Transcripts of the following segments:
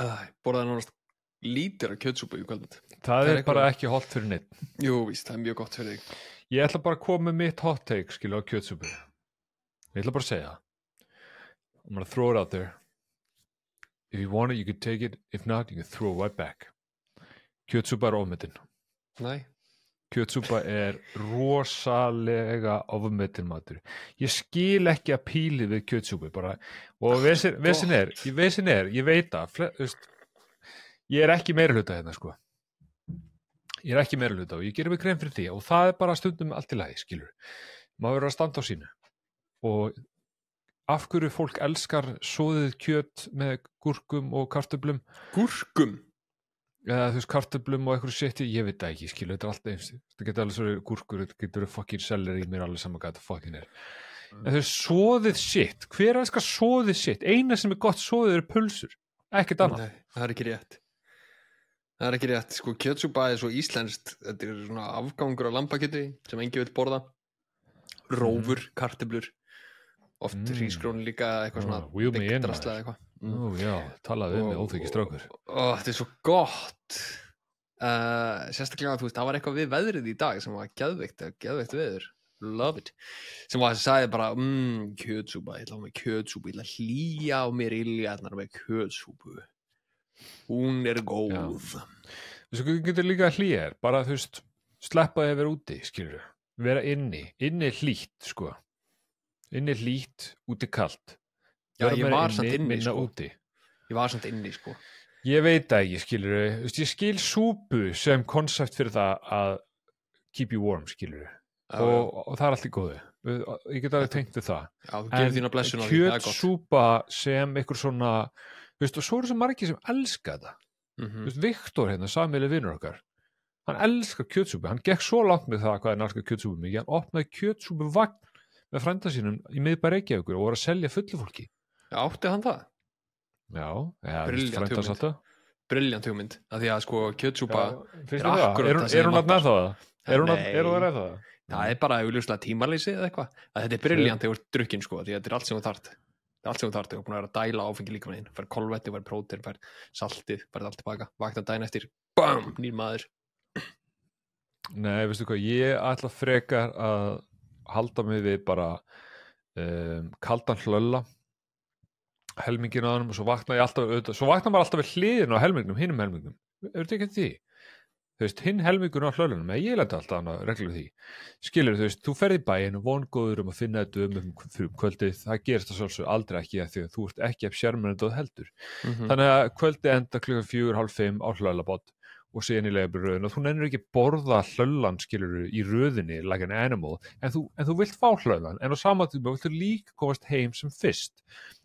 uh, borðaði nánast lítir af kjötsúpu í kvöldið það er er bara ekki holdt fyrir neitt jú, víst, það er mjög gott fyrir þig. Ég ætla bara að koma með mitt hot take skilu á kjötsúpu. Ég ætla bara að segja. I'm gonna throw it out there. If you want it you can take it. If not you can throw it right back. Kjötsúpa er ofmetin. Nei, kjötsúpa er rosalega ofmetin matur. Ég skil ekki að píli við kjötsúpu bara, og vesin, vesin er vesin er, ég veit að ég er ekki meira hluta hérna sko. Ég er ekki meira hluta og ég gerir mig grein fyrir því og það er bara stundum allt í lagi, skilur. Maður verður að standa á sínu. Og af hverju fólk elskar svoðið kjöt með gúrkum og kartöblum gúrkum eða þú veist kartöblum og eitthvað sétti, ég veit það ekki skilu, þetta er alltaf eins, þetta getur alveg svo gúrkur, þetta getur fokkin seller í mér alveg saman hvað þetta fokkin er. En þú veist, svoðið sitt, hver elskar svoðið sitt, eina sem er gott svoðið eru pulsur, ekkert annað. Nei, það er ekki rétt. Það er ekki rétt, sko kjötsúpa er svo íslenskt Þetta er svona afgangur á lambakjöti sem engi vil borða. Rófur, kartöblur Oft Mm. mm. hrísgrón líka eitthvað svona Nú, já, talaðu um mig, óþykki strákur. Ó, þetta er svo gott. Uh, Sérstaklega, þú veist, það var eitthvað við veðrið í dag sem var geðveikt, geðveikt veður. Love it. Sem var að sagði bara, mmm, kjötsúpa ég ætla að hafa með kjötsúpu, ég ætla að hlýja á mér iljarnar með kjötsúpu. Hún er góð. Þú getur líka að hlýja þér bara þú veist, sleppa að vera úti skilur, vera inni. Inni hlýtt, sko. Inni hlýtt, úti kalt Já, ég var samt inni, minna sko. úti ég var samt inni, sko Ég veit það ekki, skilur við, ég skil súpu sem konsept fyrir það að keep you warm, skilur Já, og, og það er allt í góðu. Ég get alveg tengt við það. já, þú gefur þína blessun á því, það er gott kjötsúpa sem einhver svona, þú veist, og svo eru svo margir sem elska það. mm Þú veist, Viktor hérna, sammeili vinnur okkar, hann elskar kjötsúpu, hann gekk svo langt með það hvað hann elskar kjötsúpu mikið, hann opnaði kjötsúpu vagn með frænda sínum í miðbæ Reykjavíkur og voru að selja fullu fólki. Já, átti hann það? Já, ja, frænda hugmynd. það. Briljant hugmynd, af því að sko kjötsúpa, er þér það? Er hún- það er að með það? Er hún að að ræða það? það er bara augljóslega tímaleysi eða eitthvað, að þetta er briljant þegar þú ert drukkin sko, því að þetta er allt sem þú þart þetta er allt sem þú þart, þú er búin að vera að dæla áfengi líka með þín fær kolvetti, fær prótir, fær saltið fær allt tilbaka, vakna dæn eftir BAM, nýr maður Nei, veistu hvað, ég ætla frekar að halda mig við bara um, kaldan hlölla helmingin á hann og svo vakna ég alltaf auðvitað, svo vakna maður alltaf við hliðin á helmingnum, hinum helmingnum þetta ekki eftir því? Þú veist, hinn helmingun á hlöllunum, eða ég lenda alltaf annað reglur því. Skilur þú veist, þú ferð í bæinn og vongóður um að finna þetta um um fyrir kvöldið, það gerist það svolítið aldrei ekki að því að þú ert ekki af sérmennandi og heldur. mm Þannig að kvöldi enda klukkan fjögur, hálf fimm á hlöllabot og síðan í leifbröðin og þú nennir ekki að borða hlöllan skilur í röðinni like an animal en þú, en þú vilt fá hlöllan en á sama tíma viltu líka komast heim sem fyrst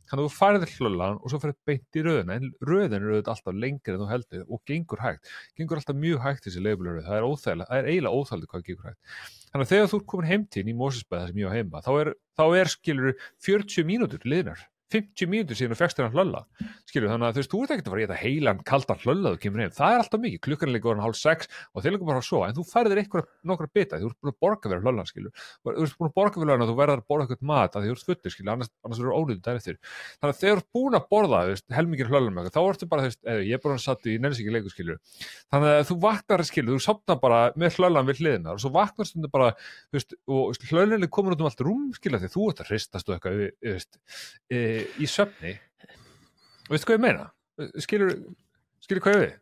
þannig að þú færið hlöllan og svo fyrir beint í röðina en röðin er auðvitað alltaf lengri en þú heldur og gengur hægt, gengur alltaf mjög hægt þessi leifbröð, það er óþægilega, það er eiginlega óþægilega hvað gengur hægt. Þannig að þegar þú ert komin heimtíðin í Mósesbæða sem ég á heima þá er, þá er skilur 40 mínútur liðnar 50 mínútur síðan þú fegst þér hlölla skilur þannig að þú veist, þú ert ekkert að fara í þetta heilan kaldan hlölla þú kemur heim, það er alltaf mikið. Klukkan er líka orðin hálf sex og þeir líka bara að svo en þú færðir eitthvað nokkra bita, þú ert búin að borga fyrir hlöllan skilur, þú ert búin að borga fyrir hlöllan og þú verður að borga eitthvað mat að þú ert futtur skilur, annars, annars eru ónýttu dæri eftir. Þannig að þegar þú ert búin að borða veist, helmingir hlöllan þá ertu bara veist, eða, ég er bara satt í leikur skilur þannig að þú vaknar skilur, þú sopnar bara með hlöllan við hliðina og svo vaknar stundum bara veist, og hlöllan er komin út um allt rúm skilur því þú ert að hristast og eitthvað e, í söfni veistu hvað ég meina? skilur, skilur hvað ég við?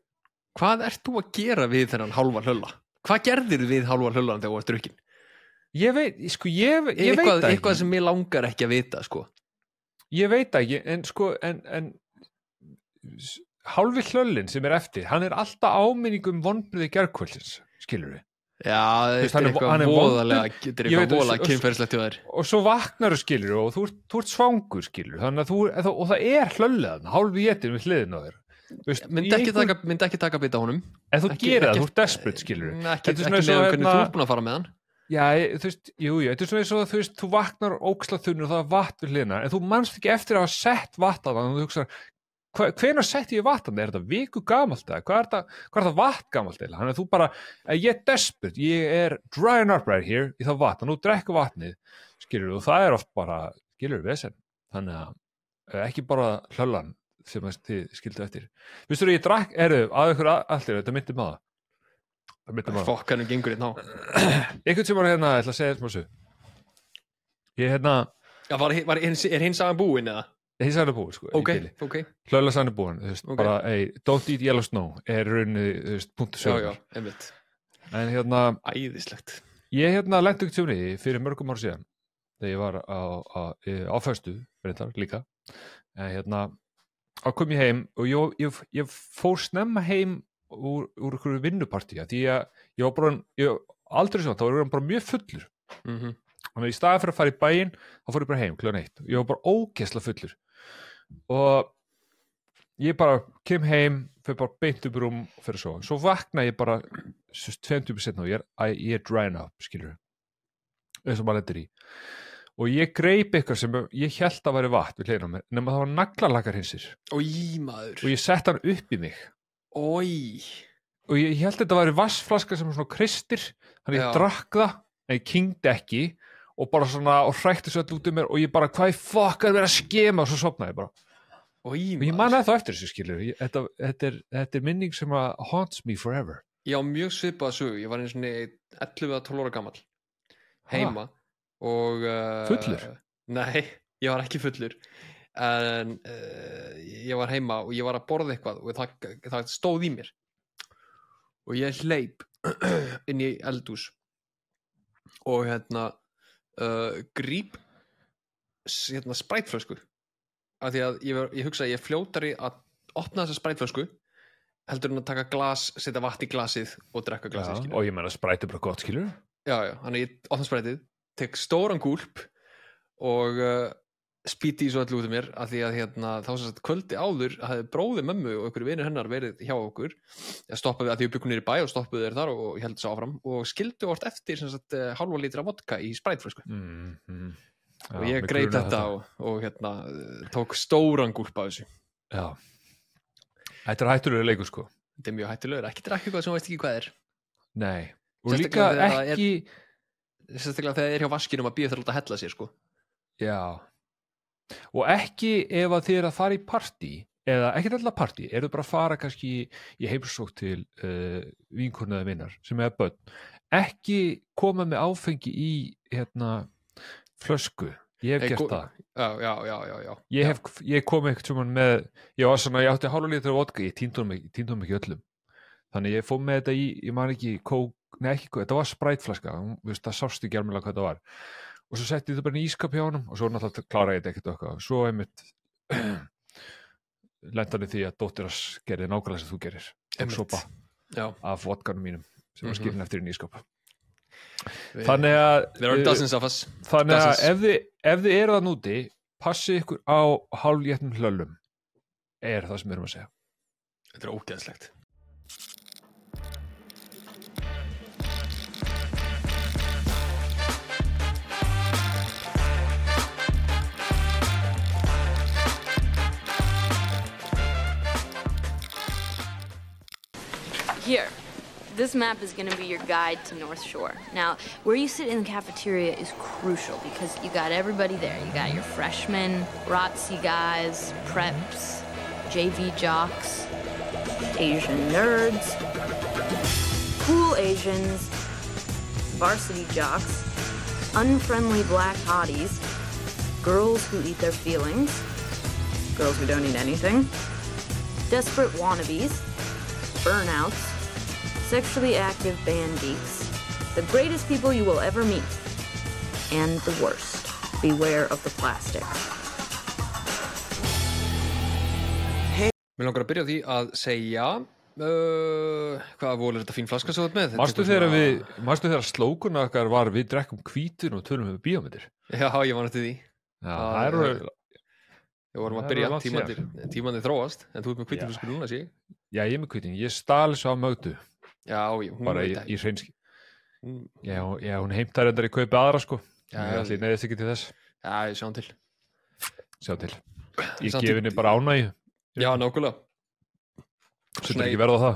hvað ert þú að gera við þennan hálfa hlölla? hvað gerðir við hálfa hlöllan þegar þú varst drukkin? Ég veit, sko, ég, ég veit eitthvað, það eitthvað ekki sem mér langar ekki að vita sko. ég veit ekki, en sko en, en hálfi hlöllin sem er eftir, hann er alltaf áminning um vonbriði gerkvöldsins skilur við já, hann er er- eitthvað er er Ég veit, eitthvað og- kynferðislegt hjá þér. og svo vaknar þú skilur og þú, ert- þú ert svangur skilur þannig að þú, og það er hlöllið hálfi jétin við hliðin á þér. Myndi í ekki, einhver- myndi ekki taka bita honum. En þú gerir það, þú ert desperate skilur. Mm, ekki, er ekki með hvernig hérna- þú ert búin að fara með hann. Já, þú veist, jú, jú, þetta er svona eins og þú veist, þú vaknar ógslaþunni og það er vatn við hliðina, en þú manst ekki eftir að hafa sett vatn á það, og þú hugsa hvenær setti ég vatn er þetta viku gamalt eða, hvað er þetta, hvað er þetta vatn gamalt eða, þannig að þú bara, eh, ég er desperate ég er drying up right here í það vatn, og nú drekku vatnið, skilur og það er oft bara, skilur vesen. Þannig að eh, ekki bara hlöllan sem þið skildu eftir. Vistu þú, ég drakk, eru, að ykkur allir þetta myndi maður það. Myndi maður fokkanum gengur hérna á. Einhvern sem var hérna, ég ætla að segja þessu ég hérna, var, var, er, hins sagan búin eða? Sagði það búið sko, Ok, ok, hlöðla sann er búin, þú veist, Ok. bara hey, don't eat yellow snow, er rauninni þú veist, punktu já, já, sögur, einmitt. En hérna Æðislegt. ég hérna lendi ekki tjóni fyrir mörgum ár síðan þegar ég var á, á, á föstu reyndar líka. En hérna þá kom ég heim og ég, ég, ég fór snemma heim úr, úr ykkur vinnupartí af því að ég var bara ég, aldrei svona, þá var ég bara mjög fullur. Mm -hmm. þannig að í staði fyrir að fara í bæinn þá fór ég bara heim kljóðan eitt. Ég var bara ógesla fullur og ég bara kem heim fyrir bara beint upp í rúm fyrir svo svo vakna ég bara tveim tíma setna og ég er, ég er drying up skilur eins og maður lendir í. Og ég greip eitthvað sem ég held að væri vatn við hliðina á mér nema það var naglalakar hinsir Í maður. Og ég sett hann upp í mig. Ói. Og ég, ég held að þetta væri vassflaska sem var svona kristir þannig ég Já. drakk það en ég kyngdi ekki og bara svona og hrækti svo öll út um mér og ég bara hvað í fokk er verið að skema? Og svo sopnaði ég bara. Og ég man það eftir þessu skilur ég, þetta, þetta, er, þetta er minning sem að haunts me forever. Ég á mjög svipað sögu, ég var einu svona 11 að 12 ára gamall heima og uh, Fullur? Nei, ég var ekki fullur. En uh, ég var heima og ég var að borða eitthvað og það, það stóð í mér. Og ég hleyp inn í eldús og hérna uh, gríp hérna sprætflösku. Af því að ég, ég hugsa að ég er fljótari að opna þessa sprætflösku heldur en að taka glas, setja vatn í glasið og drekka glasið og ég menna spræti bara gott skilur Já, já, þannig að ég opna sprætið, tek stóran gúlp og uh, spýti í svo allu út um mér af því að hérna, þá sem sagt kvöldi áður hafði bróði mömmu og einhverju vinir hennar verið hjá okkur ég stoppaði að því við byggum nýri bæ og stoppuði þeir þar og, og held þess áfram og skildu orð eftir sem sagt halva lítra vodka í sprætflösku mm, mm. Já, og ég mig greip grunaði þetta og, og hérna uh, tók stóran gúlp af þessu. Já. Þetta er hættulega leikur sko. Þetta er mjög hættulegur, ekki drakka eitthvað sem þú veist ekki hvað er. Nei. Og líka ekki sérstaklega þegar það er hjá vaskinum að býða þarf að hella sér sko. Já Og ekki ef að þið er að fara í partí eða ekkert alltaf partí, eru bara að fara kannski í heimsók til uh, vinkurnaði vinnar sem er börn. Ekki koma með áfengi í hérna flösku, ég hef Hey, gert það. Já, já, já, ég, hef, ég kom eitthvað með ég var svona, ég átti hálfa lítur vodka ég týndi honum ekki, ekki öllum. Þannig ég fór með þetta í, ég man ekki kók, nei ekki kók, þetta var sprætflaska það sást ekki alveg hvað þetta var og svo setti ég þetta bara í ískap hjá honum og svo náttúrulega kláraði ég þetta ekkert okkar. Svo einmitt lendan í því að dóttir hans gerði nákvæmlega sem þú gerir. Og sopa af vodkanum mínum sem var Mhm. skilin eftir í Við- þannig að us Þannig að ef þið, ef þið eru það núti, passið ykkur á hálfléttum hlöllum, er það sem við erum að segja. Þetta er ógeðslegt Here, this map is going to be your guide to North Shore. Now, where you sit in the cafeteria is crucial because you got everybody there. You got your freshmen, ROTC guys, preps, JV jocks, Asian nerds, cool Asians, varsity jocks, unfriendly black hotties, girls who eat their feelings, girls who don't eat anything, desperate wannabes, burnouts, sexually active band geeks, the greatest people you will ever meet, and the worst. Beware of the plastic. Mér langar að byrja á því að segja uh, hvaða vol er þetta fín flaska svo þú ert með er eitthvað þegar við, manstu þegar slókun okkar var við drekkum hvítin og tölum við bíómyndir? Já, ég var nætti því Já, Það er- eru, Við vorum að er byrja, langt tímandi, tímandi þróast En þú ert með kvítið flasku núna, sé ég. já, ég er með hvítin, ég stal svo á mögdu, Já, ég, hún bara í, í hreinski. Já, já, hún heimtar endar í kaupi aðra, sko. Já, Já, allir neðist ekki til þess. Já, ég sjáum til Sjá til. Ég Samt gefi henni bara ánægju, Já, nákvæmlega setur Svona ekki í- verða það.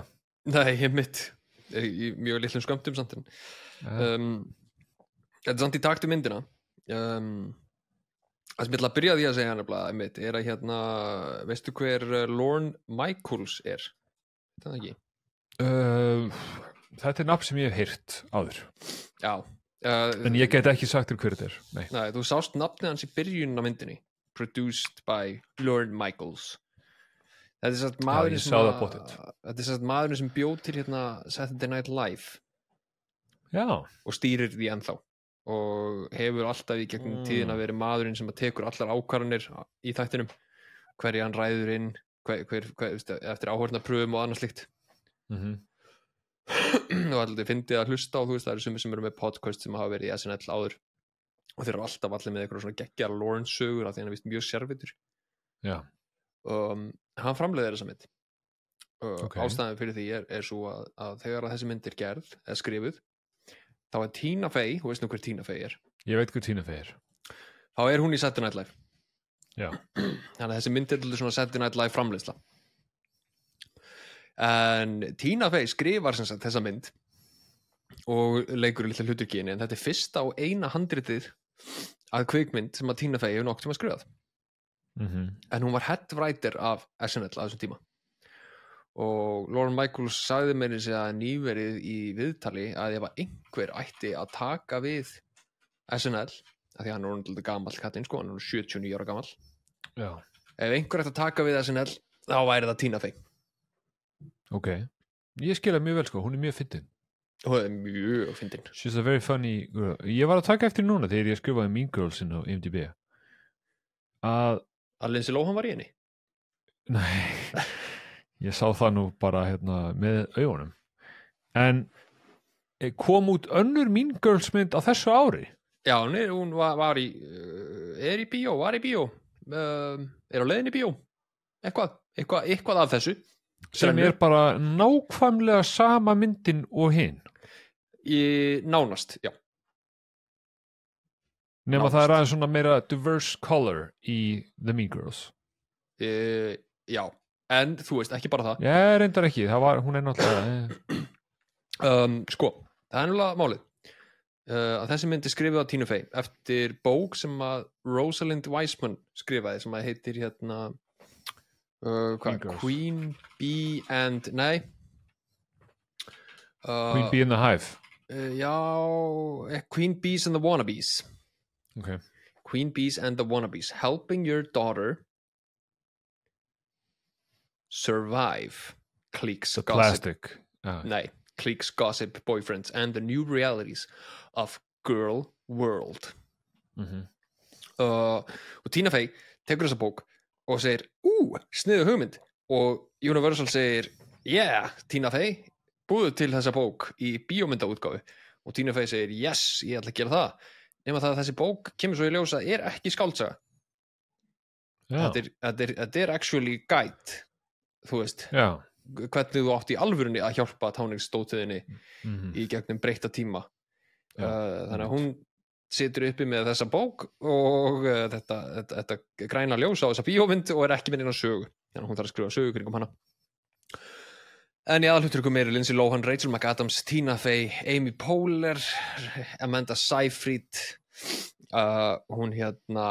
Nei, ég mitt er í mjög litlum skömmtum samt en Já. um, Þetta er samt í taktu myndina um, Það sem ég ætla að byrja á því að segja nefnilega einmitt, er að hérna, veistu hver uh, Lorne Michaels er? Þetta er það ekki? Uh, þetta er nafn sem ég hef heyrt áður Já. Uh, en ég get ekki sagt þér hver þetta er nei. Nei, þú sást nafnið hans í byrjun á myndinni. Produced by Lorne Michaels. Þetta er satt maðurinn sem að- er satt maðurinn sem bjóð til hérna Saturday Night Live já, og stýrir því ennþá og hefur alltaf í gegnum Mm. tíðina verið maðurinn sem að tekur allar ákvarðanir í þættinum hverja hann ræður inn hver, hver, hver, eftir áhörna pröfum og annað slíkt mm og alltaf fyndið að hlusta á þú veist það eru sumir sem eru með podcast sem hafa verið í SNL áður. Og þeir eru alltaf allir með eitthvað svona geggjar Lawrence sögur af því hann er vist mjög sérvitur já, um, hann framleiðir þessa mynd. Uh, Ok. ástæðan fyrir því er, er svo að, að þegar að þessi mynd er gerð eða skrifuð þá er Tina Fey, þú veist nú hver Tina Fey er? Ég veit hver Tina Fey er. Þá er hún í Saturday Night Live. Já, þannig að þessi mynd er til svona Saturday Night Live framleiðsla en Tina Fey skrifar sem sagt þessa mynd og leikur í litla hluturkíni en þetta er fyrsta og eina handritið að kvikmynd sem að Tina Fey hefur nokkuð sem að skrifað. Mm en hún var head writer af SNL á þessum tíma. Og Lauren Michaels sagði mér þessi að nýverið í viðtali að ef að einhver ætti að taka við SNL af því að hann er orðin gamall kattinn sko, hann er orðinn 79 ára gamall. Já, ef einhver ætti að taka við SNL þá væri það Tina Fey ok. Ég skilja mjög vel sko, hún er mjög fyndin. Það er mjög fyndin. She's a very funny girl. Ég var að taka eftir núna þegar ég skrifaði Mean Girls inn á IMDb. Að að Lindsay Lohan var í henni? Nei, ég sá það nú bara hérna, með augunum. En eh, kom út önnur Mean Girls mynd á þessu ári? já, hún, er, hún var, var í uh, er í bíó, var í bíó. Uh, er á leiðin í bíó. Eitthvað, eitthvað, eitthvað af þessu Sem er bara nákvæmlega sama myndin og hinn. í nánast, já. Nánast. það er aðeins svona meira diverse color í The Mean Girls. e, já, en þú veist, ekki bara það. Ég reyndar ekki, það var, hún er náttúrulega... Eh, um, sko, það er náttúrulega málið. Uh, að þessi mynd er skrifið á Tínu Fey eftir bók sem að Rosalind Wiseman skrifaði sem að heitir hérna uh. Queen Bee and nei uh, Queen Bee in the Hive. uh, já, eh, Queen Bees and the Wannabes Ok, Queen Bees and the Wannabes helping your daughter survive cliques The gossip Plastic. Ah, Nei, cliques, gossip, boyfriends and the new realities of girl world mhm. uh, og Tina Fey tekur þessa bók og segir ú, sniðu hugmynd. Og Universal segir yeah, Tina Fey búðu til þessa bók í bíómyndaútgáfu. Og Tina Fey segir yes, ég ætla að gera það. Nema það að þessi bók kemur svo í ljósa er ekki skáldsaga. Já, þetta er, þetta, er, þetta er actually guide þú veist, já. hvernig þú átt í alvörunni að hjálpa táningsstótiðinni mhm. í gegnum breyta tíma. Uh, þannig að hún situr uppi með þessa bók og uh, þetta, þetta, þetta græna ljós á þessa bíómynd og er ekki með inn á sögu. Þannig að hún þarf að skrifa sögu kringum hana. En í aðalhuturkum eru Lindsay Lohan, Rachel McAdams, Tina Fey Amy Poehler Amanda Seyfried uh, hún hérna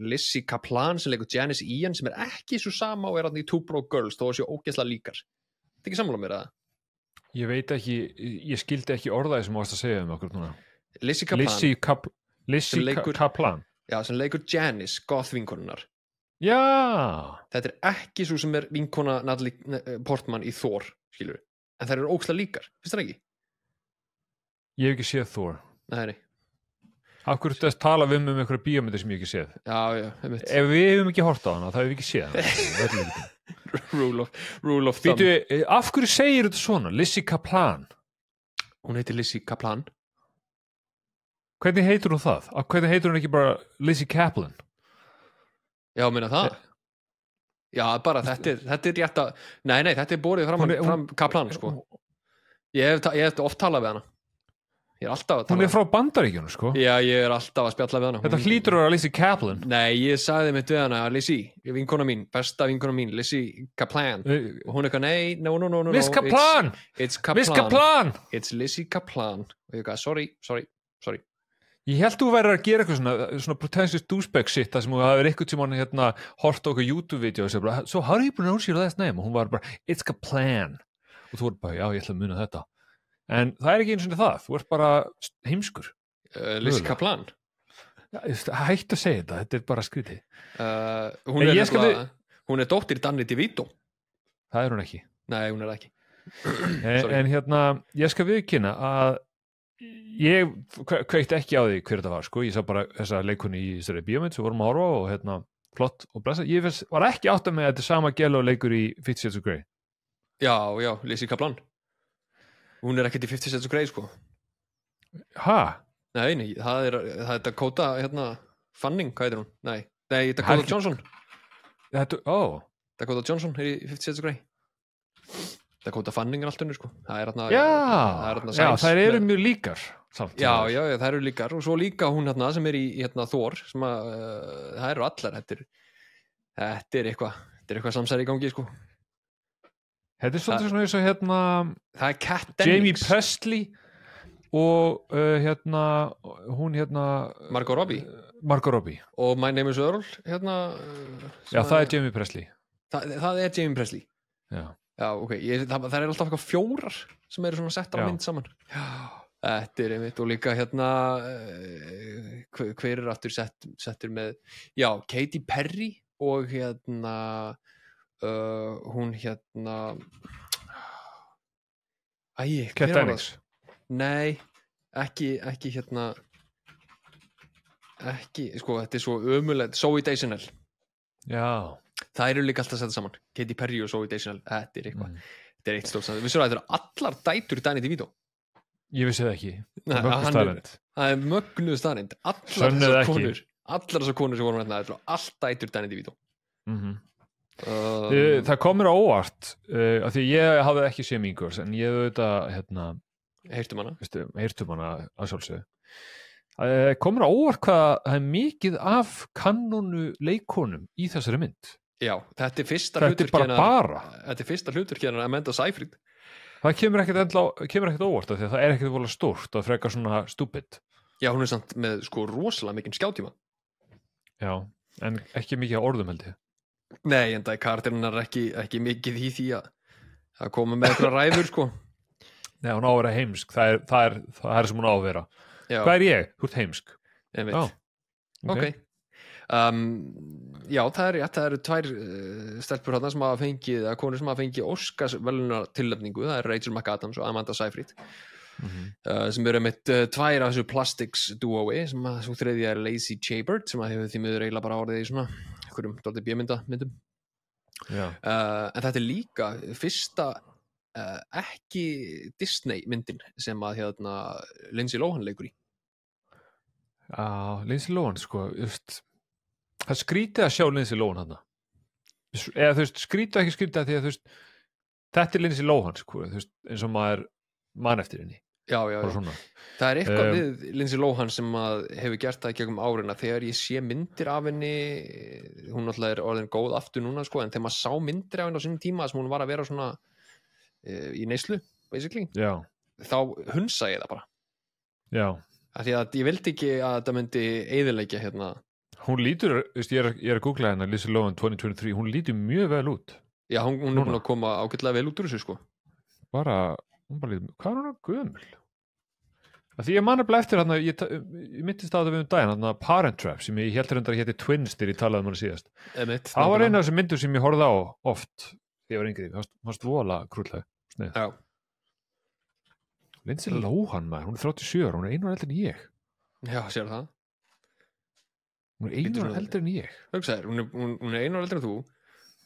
Lizzie Kaplan sem leikur Janice Ian sem er ekki svo sama og er hann í Two Broke Girls þó að séu ógeðslega líkar. Þetta er ekki sammála mér að Ég veit ekki, ég skildi ekki orðaði sem þú varst að segja um okkur núna. Lizzie Kaplan Lizzie, Kap Lizzie Sem leikur- Kaplan. Já, sem leikur Janice, goth vinkonunnar Já, Þetta er ekki svo sem er vinkona Natalie ne- Portman í Thor, skilur En þær eru ókslega líkar, finnst það ekki? ég hef ekki séð Thor. Nei, hverju þess tala við um einhverja bíómyndir sem ég ekki séð? já, já, Ef við hefum ekki hort á hana, þá hefum við ekki séð hana. Rule of, rule of thumb Býtu, af hverju segir þetta svona? Lizzie Kaplan. Hún heitir Lizzie Kaplan Hvernig heitur hún það? Hvernig heitur hún ekki bara Lizzie Kaplan? Já, meina það Já, bara þetta er, þetta er rétt að Nei, nei, þetta er borðið fram, Hún er- hún- fram Kaplan, sko Ég hef, ég hef oft talað við hana Ég er alltaf að Hún tala er frá bandaríkjunum, sko. Já, ég er alltaf að spjalla við hana Þetta Hún- hlýtur að vera Lizzie Kaplan. Nei, ég sagði mitt við hana, Lizzie, vinkona mín, besta vinkona mín, Lizzie Kaplan Uh, og hún er eitthvað, nei, no, no, no, no Miss Kaplan! it's, it's Kaplan Miss Kaplan! it's Lizzie Kaplan og ég eitthvað, sorry, sorry, sorry Ég held þú væri að gera eitthvað svona, svona pretentious douchebag shit þar sem þú hafði eitthvað tímann hérna hort okkur YouTube-vídeó og segja bara, so how do you pronounce your last name? Og hún var bara, it's a plan. Og þú var bara, já, ég ætla að muna þetta. En það er ekki eins og það, þú ert bara heimskur. uh, ég veist, Hætt að segja þetta, þetta er bara skrítið. uh, hún, En er hún er dóttir Danny DeVito Það er hún ekki. Nei, hún er ekki En, en hérna, ég skal viðkynna að ég kve- kveikti ekki á því hver þetta var, sko. Ég sá bara þessa leikunni í þessari bíómynd sem vorum að horfa og hérna, flott og blessa. Ég veist, var ekki átt að með að þetta sama gæla og leikur í Fifty Shades of Grey. Já, já, Lizzie Kaplan Hún er ekkert í 50 Cents of Grey sko Ha? Nei, nei, það er, það er Dakota hérna, Fanning, hvað heitir hún? Nei, nei Dakota Helgi- Johnson Þetta, ó, Dakota Johnson er í 50 Cents of Grey Dakota Fanning er allt önnur sko Það er hérna já, það já, þær eru mjög líkar samt. Já, já, já, það eru líkar og svo líka hún hérna sem er í hérna Thor sem að, uh, það eru allar þetta er, þetta er eitthvað þetta er eitthvað samsæri í gangi sko Þetta er svolítið svona eins og hérna Það er Kat Jamie Dennings Presley og uh, hérna hún hérna Margot Robbie Margot Robbie. og My Name is Earl hérna Já, það er Jamie Presley. það, það er Jamie Presley Já. Já, ok, ég, það, það er alltaf eitthvað fjórar sem eru svona settar á mynd saman Já, þetta er einmitt og líka hérna uh, hver, hver er aftur sett, settur með já, Katy Perry og hérna uh, hún hérna Æ, hver var það? Nei, ekki, ekki hérna ekki, sko, þetta er svo ömulegt Zoe Deschanel Já. Það eru líka alltaf að setja saman. Katy Perry og Zoe Deschanel Þetta er eitthvað. Mm. Þetta er eitt stórt saman Við séum að þetta eru allar dætur Danny DeVito. Ég vissi það ekki. Hann er- staðreynd. Það er mögnuð staðrind Allar þessar konur Allar þessar konur sem vorum hérna Þetta eru allt dætur Danny DeVito. Mm um, Það kom mér á óvart uh, af því ég hafði ekki séð Girls en ég hef auðvitað hérna, Heyrtum hana. heyrtum hana að sjálfsögðu. Það kom mér á óvart hvað það er mikið af kannonu leikonum í þessari mynd Já, þetta er fyrsta Þetta hluturk bara hennar- bara? Þetta er fyrsta hluturk hennar Amanda Seyfried. Það kemur ekkert, endla, kemur ekkert óvart af því að það er ekkert vola stórt og frekar svona stúpid. Já, hún er samt með sko rosalega mikinn skjátíma Já, en ekki mikið á orðum held ég. Nei, en það er karakterinnar ekki, ekki mikið í því að að koma með eitthvað ræður sko. Nei, hún á að vera heimsk, það er, það er, það er sem hún á að vera. Já, Hvað er ég? Þú ert heimsk. Einmitt. Já, ok. Um, já, það er eru tvær uh, stelpur þarna sem hafa fengið að konur sem hafa fengið Óskars velunar tilnefningu það er Rachel McAdams og Amanda Seyfried Mhm. uh, sem eru mitt uh, tvær af þessu plastics duoi sem að svo þriðja er Lacey Chabert sem að hefur því miður eiginlega bara orðið í svona einhverjum dálítið bjömynda myndum. Já, uh, en þetta er líka fyrsta uh, ekki Disney myndin sem að hérna Lindsay Lohan leikur í. Já, Lindsay Lohan sko just, það skrítið að sjá Lindsay Lohan hann eða þú veist, skrítið og ekki skrítið að því að þú veist þetta er Lindsay Lohan sko veist, eins og maður mann eftir henni. Já, já, já. Það er eitthvað Um, við Lindsay Lohan sem að hefur gert það gegnum árina þegar ég sé myndir af henni hún náttúrulega er orðin góð aftur núna sko, en þegar maður sá myndir af henni á sinni tíma sem hún var að vera svona uh, í neyslu, basically, Já, þá hunsa ég það bara. Já. Af því að ég vildi ekki að þetta myndi eðilegja hérna, Hún lítur, veist, ég er, ég er að googla hennar Lindsay Lohan 2023, hún lítur mjög vel út. Já, hún, hún er búin að koma ágætlega vel út úr þessu sko. Bara, hún bara lítur, hvað er hún að gömul? Að því ég manna bara eftir hann ég, ta- ég myndist að það við um daginn hann Parent Trap sem ég held reyndar að héti Twins þegar ég talaði um hann síðast. Emitt, Það var eina af þessum myndum sem ég horfði á oft þegar ég var yngri, það varst vola krúllega Lindsay Lohan maður, hún er 37 ára, hún er einu ára eldur en ég. Já, sér það hún er einu ára nú. eldur en ég. Hugsa þér, hún er, hún, hún er einu ára eldri en þú.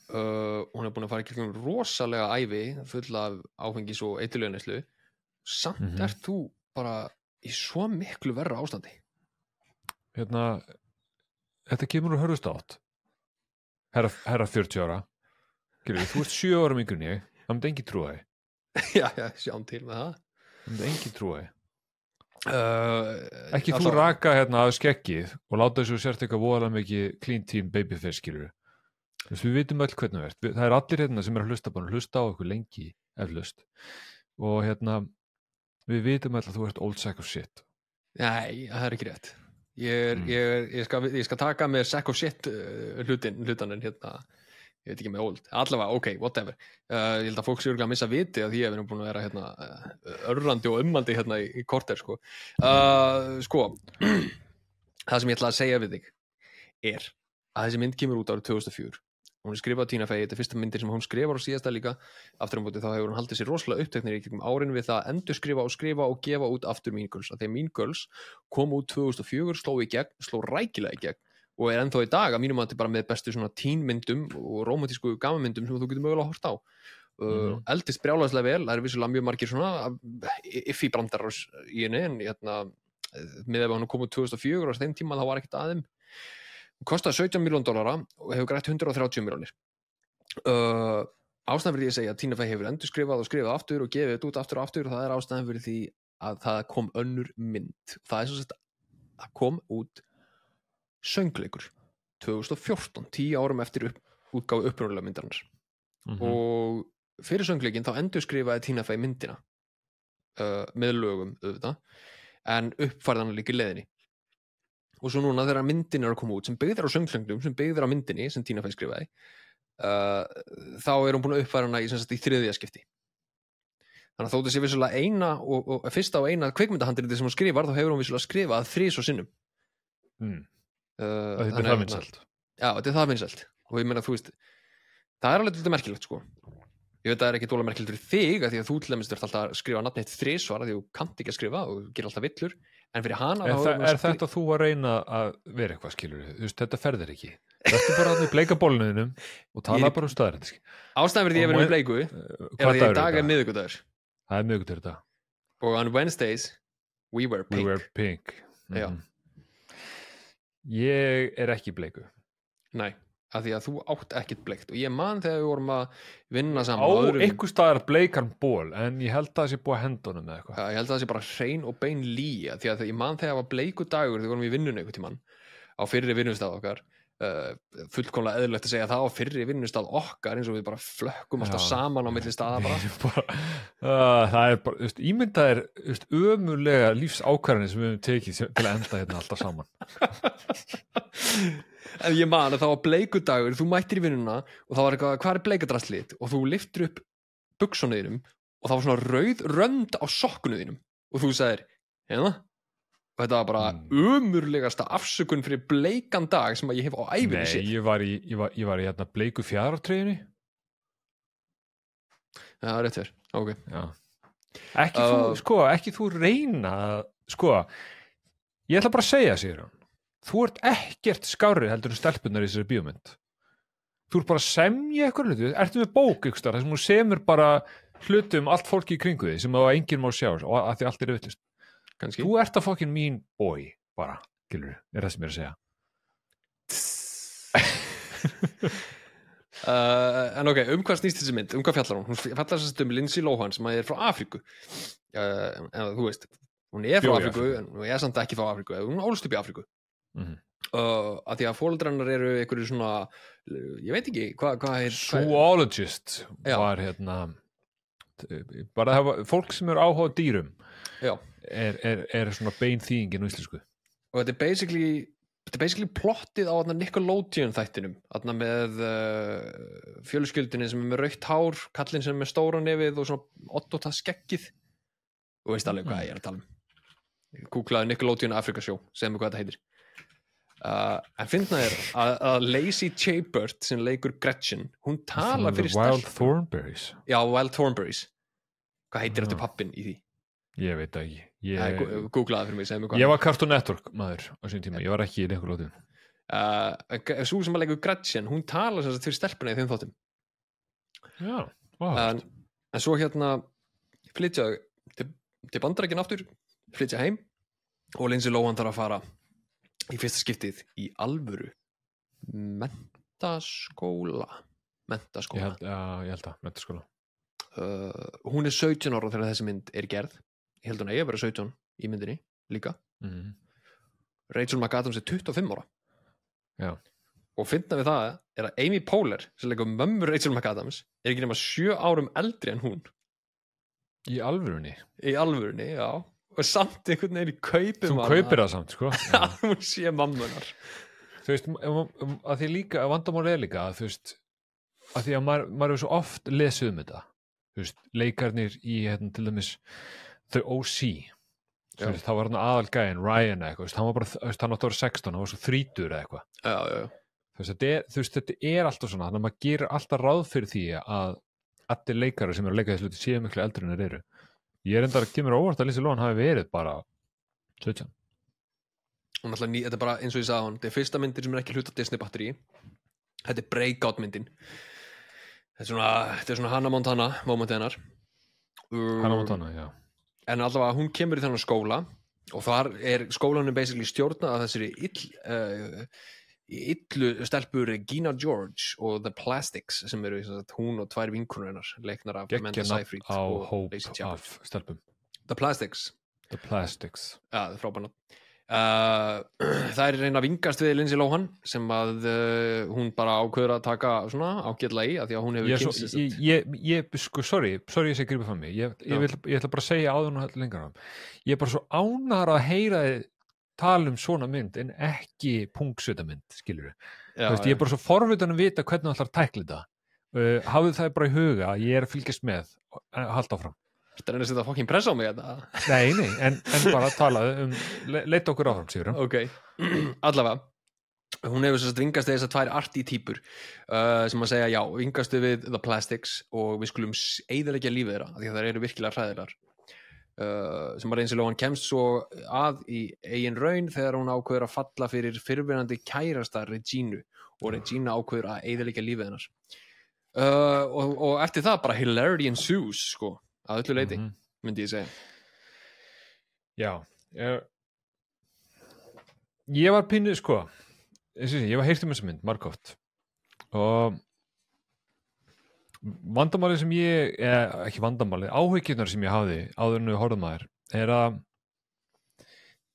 Uh, hún er búin að fara í kringum rosalega ævi full af áfengis og eitthulögnislu samt Mhm. ert þú bara í svo miklu verra ástandi. Hérna, þetta kemur úr hörðust átt. Herra, herra 40 ára. Gilvi, þú ert 7 ára ég. Það myndi engi trúa þig. Já, já, sjáum til með það. Það myndi engi trúa þig uh, ekki þú raka hérna að skeggið og láta þessu sért eitthvað voðalega mikið clean teen babyface skilur við vitum öll hvernig ert. Við- það er allir hérna sem er að hlusta bara að hlusta á eitthvað lengi eflaust. Og hérna við vitum öll að þú ert old sack of shit. Nei, það er ekki rétt. Ég, er, Mm. ég, er, ég, skal, ég skal taka með sack of shit uh, hlutin, hlutaninn hérna ég veit ekki með old, allavega, ok, whatever. Uh, ég held að fólk séu að missa viti að því að við erum búin að vera hérna uh, örrandi og ummandi hérna í, í korter sko. Uh, sko það sem ég ætla að segja við þig er að þessi mynd kemur út árið 2004 hún er skrifað á Tina Fey, þetta er fyrsta myndir sem hún skrifar á síðasta líka, aftur um búti þá hefur hún haldið sér rosalega uppteknir í árin við það að endur skrifa og skrifa og gefa út aftur Mean Girls, að því að Mean Girls kom út 2004, sló gegn, sló rækilega í gegn og er ennþá í dag að mínum að þetta bara með bestu svona tínmyndum og romantísku gamanmyndum sem þú getur mögulega að horta á. Uh, Mhm. eldist brjálagslega vel, það er vissulega mjög margir svona iffi brandar í henni en hérna, með ef hann kom út 2004 og á þeim tíma þá var ekkert aðeim hún kostaði 17 miljón dólara og hefur grætt 130 miljónir uh, ástæðan fyrir því að segja að Tina Fey hefur endur skrifað og skrifað aftur og gefið þetta út aftur og aftur og það er ástæðan fyrir því að það kom önnur mynd. Það er svo að kom út söngleikur. 2014, 10 árum eftir upp, útgáfu upprunalega myndarnar Mhm. og fyrir söngleikin þá endur skrifaði Tina Fey myndina uh, með lögum auðvitað en uppfærðan líka í leðinni og svo núna þegar myndin er að koma út sem byggðir á söngleiklum, sem byggðir á myndinni sem Tina Fey skrifaði uh, þá er hún búin að uppfæra hana í, í þriðja skipti. Þannig að þótt að sé vissulega eina og, og fyrsta og eina kvikmyndahandriti sem hún skrifar þá hefur hún vissulega skrifað þrís og sinnum. Mm. Uh, þetta er það vinsælt. Já, þetta er það vinsælt. Og ég meina, þú veist það er alveg þetta merkilegt, sko. Ég veit að það er ekki dóla merkilegt fyrir þig að því að þú til dæmis þurft alltaf að skrifa nafn eitt þrísvar að því þú kannt ekki að skrifa og gerir alltaf villur. En fyrir hana Er, þá þa hún er þetta þú að reyna að vera eitthvað skilur þú veist, þetta ferðir ekki. Þetta er bara að bleika bólnuðinum og tala Ég- bara um staðar ástæðan fyrir því Og að ég verið með bleiku er Hvað að því að dag er er miðvikudagur. Það er þetta og on Wednesdays we wear We pink. were pink. Já. Ég er ekki bleiku. Nei, af því að þú átt ekkit bleikt og ég man þegar við vorum að vinna saman á öðrum- einhver staðar bleikan ból en ég held að það sé búið að henda honum með eitthvað. Já, ég held að það sé bara hrein og bein lýja því að ég man þegar það var bleiku dagur þegar við vorum í vinnunni einhvern tímann á fyrri vinnustaf okkar fullkomlega eðlilegt að segja það á fyrri vinnustaf okkar eins og við bara flökkum alltaf saman á milli staða bara. Uh, það er bara, ímyndað er ömulega lífsákvarðanir sem við höfum tekið til að enda hérna alltaf saman. En ég man að það var bleiku dagur þú mættir í vinnuna og það var eitthvað hvað er bleikadraslit og þú liftur upp buksunuðinum og það var svona rauð rönd á sokkunuðinum og þú sagðir hérna og þetta var bara Mm. umurlegasta afsökun fyrir bleikan dag sem ég hef á Nei, sér ég var í, ég var, ég var í hérna bleiku fjaraftreyjunni Já, rétt þér, ok. Já. Ekki þú, Uh, sko, ekki þú reyna sko, ég ætla bara að segja sér þú ert ekkert skárri heldur en stelpunar í þessari bíómynd. Þú ert bara að semja eitthvað hluti, ertu með bók ykkur þar sem þú semur bara hluti um allt fólki í kringu því sem þá enginn má sjá og að því allt er auðvitað kannski þú ert að fokkin mín boy bara, gilur, er það sem ég er að segja Uh, en ok, um hvað snýst þessi mynd? Um hvað fjallar hún? Hún fjallar sérst um Lindsay Lohan sem að er frá Afríku uh, en þú veist hún er frá Bjó í Afríku, en hún er samt ekki frá Afríku hún ólst upp í Afríku Mhm. uh, að því að fóldrannar eru einhverju svona ég veit ekki, hvað hva er zoologist Já. var hérna bara það var, fólk sem er áhuga dýrum Já, er, er, er svona bein þýðingin á íslensku? Og þetta er basically þetta er basically plottið á Nickelodeon þættinum. Með uh, fjölskyldinni sem er með raukt hár kallinn sem er með stóra nefið og svona ottóta skeggið. Og veist alveg hvað ég er að tala um. Googlaði Nickelodeon Africa Show segðu mig hvað þetta heitir. Uh, en finna er að, að Lacey Chabert sem leikur Gretchen hún talar The fyrir Wild stelpur Thornberries. Já, Wild Thornberries. Hvað heitir Já. eftir pappin í því? Ég veit ekki Ég... googlaði fyrir mig, segðu mig hvað. Ég var Cartoon Network maður á sín tíma, ég var ekki í Nickelodeon uh, svo sem að leikur Gretchen hún talar sem sagt fyrir stelpuna í þeim þáttum. Já, ó, en, en svo hérna flytja til, til bandarækinn aftur flytja heim og Lindsay Lohan þarf að fara í fyrsta skiptið í alvöru mentaskóla. Mentaskóla. Já, ég held að metaskóla uh, hún er 17 ára þegar þessi mynd er gerð ég held hún að ég vera 17 í myndinni líka. Mm. Rachel McAdams er 25 ára. Já, og finna við það er að Amy Poehler sem leikur mömmur Rachel McAdams er ekki nema sjö árum eldri en hún. Í alvörunni? Í alvörunni, já. Og samt einhvern veginn í kaupum þú kaupir það samt sko. Að hún sé mammunar þú veist, um, um, að því líka að vandamál er líka að þú veist að því að maður, maður hefur svo oft lesið um þetta. Þú veist, leikarnir í hérna, til dæmis The O.C. Veist, það var hann aðalgæðin Ryan eða eitthvað, hann var bara, hann átti að vera 16 hann var svo 30 eða eitthvað. Þú veist, þetta er, alltaf svona þannig að maður gerir alltaf ráð fyrir því að allir leikari sem eru að leika þessu hluti séu miklu eldri en þeir eru. Ég er enda að kemur á óvart að Lizzie Lohan hafi verið bara 17 hún er alltaf ný, þetta er bara eins og ég sagði hann þetta er fyrsta myndir sem er ekki hluta Disney batteri þetta er breakout myndin. Þetta er svona, þetta er svona Hannah Montana momentið hennar. Hann á Montana, já en allavega hún kemur í þennan skóla og þar er skólanum basically stjórnað af þessari ill, uh, illu stelpu Regina George og The Plastics sem eru sagt, hún og tvær vinkunur hennar leiknar af Amanda geggja nafn Seyfried á og Lacey stelpum. The Plastics. The Plastics. Frábæna uh, Það er reyna vingast við Lindsay Lohan sem að uh, hún bara ákveður að taka svona ágætlega í að því að hún hefur kynst ég, ég, ég, sko, sorry sorry ég sé gripið fram mig ég, ætla bara að segja áður nú heldur lengra fram. ég er bara svo ánar að heyra tala um svona mynd en ekki pungsöta mynd, skilur Já, veist, ég er bara svo forvitan að vita hvernig það ætlar að tækla þetta. Uh, hafðu það bara í huga ég er að fylgjast með uh, halda áfram Þetta er að setja fokkin press á mig þetta nei, nei, en, en bara talaðu um le, leita okkur áfram, Sigur Ok, allavega hún hefur sérst vingast við þessar tvær arti típur uh, sem að segja já, vingastu við The Plastics og við skulum eiðalegja lífið þeirra því að það eru virkilega hræðilegar. Uh, sem að reynsilega hann kemst svo að í eigin raun þegar hún ákveður að falla fyrir fyrrverandi kærasta Regínu og Regína ákveður að eiðalegja lífið hennar. Uh, og, og eftir það bara hilarity ensues sko, að öllu leiti Mhm. myndi ég segja Já ég, ég var pínu sko ég var heyrt um þessa mynd margótt og vandamálið sem ég eða, ekki vandamálið, áhyggjurnar sem ég hafði áður en við horfum að þér er að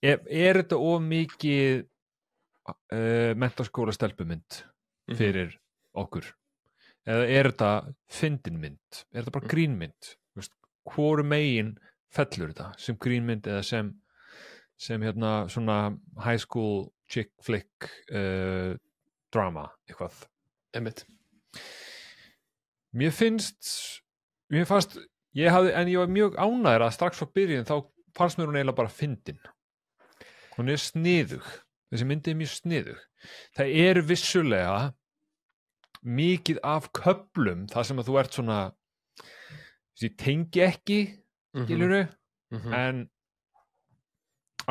er, er þetta of mikið uh, mentaskóla stelpumynd Mhm. fyrir okkur eða er þetta fyndin mynd er þetta bara Mhm. grínmynd Hvoru megin fellur þetta? Sem grínmynd eða sem sem hérna svona high school chick flick uh, drama eitthvað? Einmitt. mér finnst mér fannst ég hafði, en ég var mjög ánæður að strax frá byrjun þá fannst mér hún eiginlega bara fyndin. Hún er sniðug. Þessi myndi er mjög sniðug. Það er vissulega mikið af köplum þar sem að þú ert svona þessi tengi ekki Mhm, skiluru, mhm. en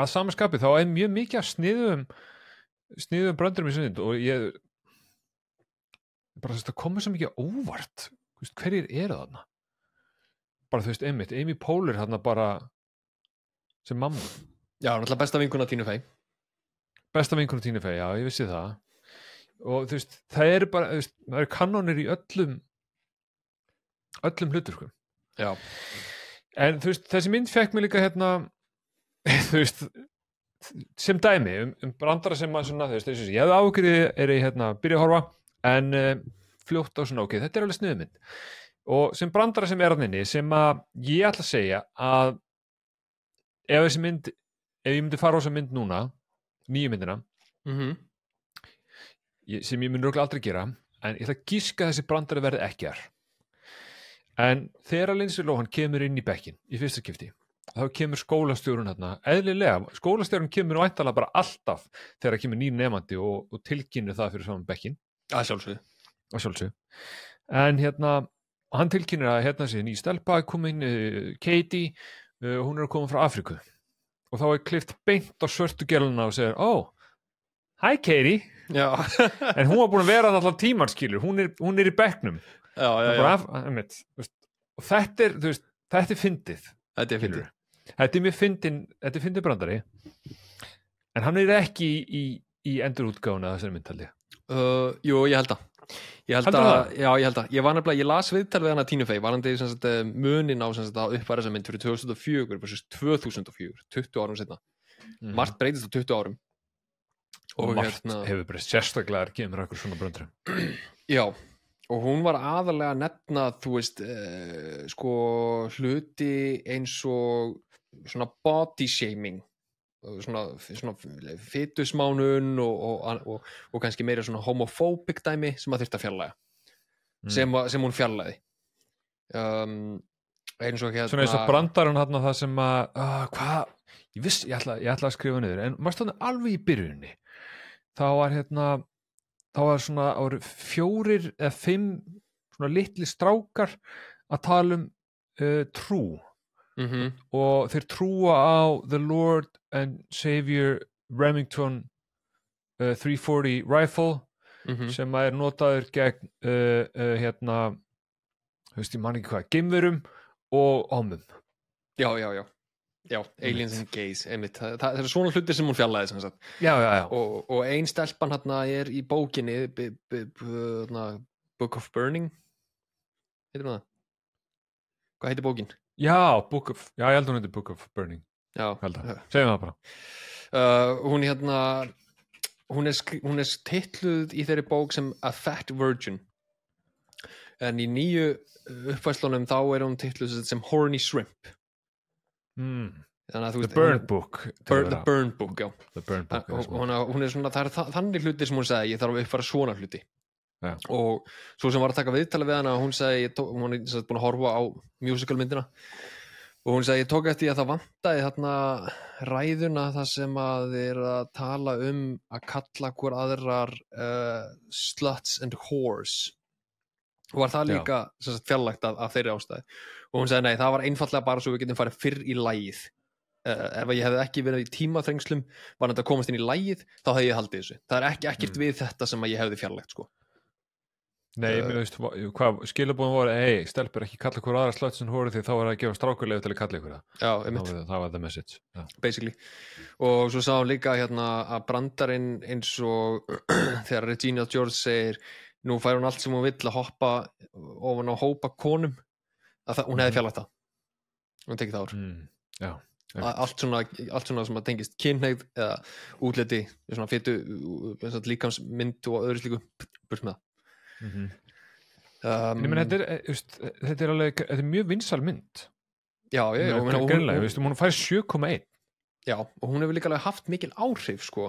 að samanskapi þá er mjög mikið af sniðum sniðum bröndurum í sniðund og ég bara þess að það komið svo mikið á óvart Þú veist, hverjir eru þarna? Bara þú veist, einmitt, Amy Poehler þarna bara sem mamma. Já, náttúrulega besta vinkuna Tínu Fey. Besta vinkunum tínu fæ, já, ég vissi það. Og þú veist, það eru bara þú veist, það eru kannonir í öllum öllum hlutur sko. Já, en þú veist, þessi mynd fekk mig líka hérna þú veist sem dæmi um, um brandara sem að svona, þú veist, þessi, ég hefði ágrið er ég hérna, byrja að horfa en uh, fljótt á svona, ok, þetta er alveg sniðmynd og sem brandara sem er hann inni sem að ég ætla að segja að ef þessi mynd ef ég myndi fara á þessa mynd núna nýju myndina, mm ég, sem ég mun röglega aldrei gera en ég ætla að gíska að þessi brandari verði ekkjar en þegar Lindsay Lohan kemur inn í bekkin í fyrsta kipti þá kemur skólastjórun hérna eðlilega, skólastjórun kemur væntalega bara alltaf þegar það kemur nýr nefandi og, og tilkynir það fyrir saman bekkin að sjálfsögðu. Að sjálfsög en hérna, hann tilkynir að hérna sé ný stelpa komin uh, Katie, uh, hún er að koma frá Afriku og þá er klift beint á svörtu geluna og segir, ó Hi Katie, en hún var búin að vera þarna allan tíman skilur, hún hún er í bekknum og þetta er, veist, þetta er fyndið Þetta er fyndið. Þetta er mjög fyndin, þetta er fyndið brandari en hann er ekki í, í, í endurútgáfuna þessari myndaldi uh, Jú, ég held að Ég held að, það? já, ég held að Ég var nefnilega, ég las viðtal við hana Tínu Fey Varandi sem sagt, eh, munin á að uppfæra þessa mynd fyrir 2004 versus 2004, 20 árum setna Mhm. Margt breytist á 20 árum. Og Og margt hérna hefur breyst sérstaklega kemur okkur svona brandari. Já, og hún var aðalega að nefna, þú veist, uh, sko, hluti eins og svona body shaming. Svona, svona fytusmánun og, og, og, og kannski meira svona homophobic dæmi sem að þurft að fjarlæga Mm. sem, sem hún fjarlæði um, eins og hérna Svona eins og brandarinn hann það sem að, uh, hvað, ég viss, ég ætla, ég ætla að skrifa niður, en maður stóðum alveg í byrjunni. Þá var hérna, þá var svona, voru fjórir eða fimm svona litli strákar að tala um uh, trú mm og þeir trúa á The Lord and Savior Remington uh, 340 Rifle Mhm. sem að er notaður gegn uh, uh, hérna, þú veist ég man ekki hvað, geimverum og ómum. já, já, já Já, aliens and gays, einmitt. Það, það, er svona hluti sem hún fjarlæði sem sagt. Já, já, já. og, og ein stelpan hérna er í bókinni b, b, b, Book of Burning. Heitir hún það? Hvað heitir bókin? Já, Book of, já, ég held hún heitir Book of Burning, Já, held að, segjum það bara. uh, hún hérna hún er, hún er titluð í þeirri bók sem A Fat Virgin. En í nýju uppfæslunum þá er hún titluð sem- sem Horny Shrimp Mm. þannig að þú The veist Burn hún- Book. Burn, The. Burn Book, já The Burn Book. sko. hún, hún er svona, það er þa- þannig hluti sem hún sagði, ég þarf að uppfæra svona hluti Já. og svo sem var að taka viðtala við hana, hún sagði, tók, hún er búin að horfa á musical myndina og hún sagði, ég tók eftir að það vantaði þarna ræðuna það sem að þið er að tala um að kalla hver aðrar uh, sluts and whores og var það líka sem fjarlægt af, af þeirri ástæði og hún sagði, nei, það var einfallega bara svo við getum farið fyrr í lægið uh, ef ég hefði ekki verið í tímaþrengslum var þetta að komast inn í lægið þá hefði ég haldið þessu það er ekki, ekkert Mm. við þetta sem ég hefði fjarlægt sko. Nei, mér veist, va- hvað, skilabóðum voru, hei, stelpur ekki kalla hver aðra slöts en hóru því þá var það að gefa strákulega til að kalla ykkur það. já, Það einmitt, var, það var the message. Já. basically og svo sá hún líka hérna að brandarinn eins og þegar Regina George segir nú fær hún allt sem hún vill að hoppa ofan á hópa konum að það, hún hefði Mhm. fjarlægt það hún tekið það ár Mm. Já. Allt svona, allt svona sem að tengist kynneigð eða svona fytu, líkamsmynd og öðru slíku burt með Mm það um, Ég meina, þetta er, eh, veist, þetta er alveg, þetta er mjög vinsal mynd. já, já, Hún, hún, hún, hún fær 7,1. já, og hún hefur líka alveg haft mikil áhrif sko,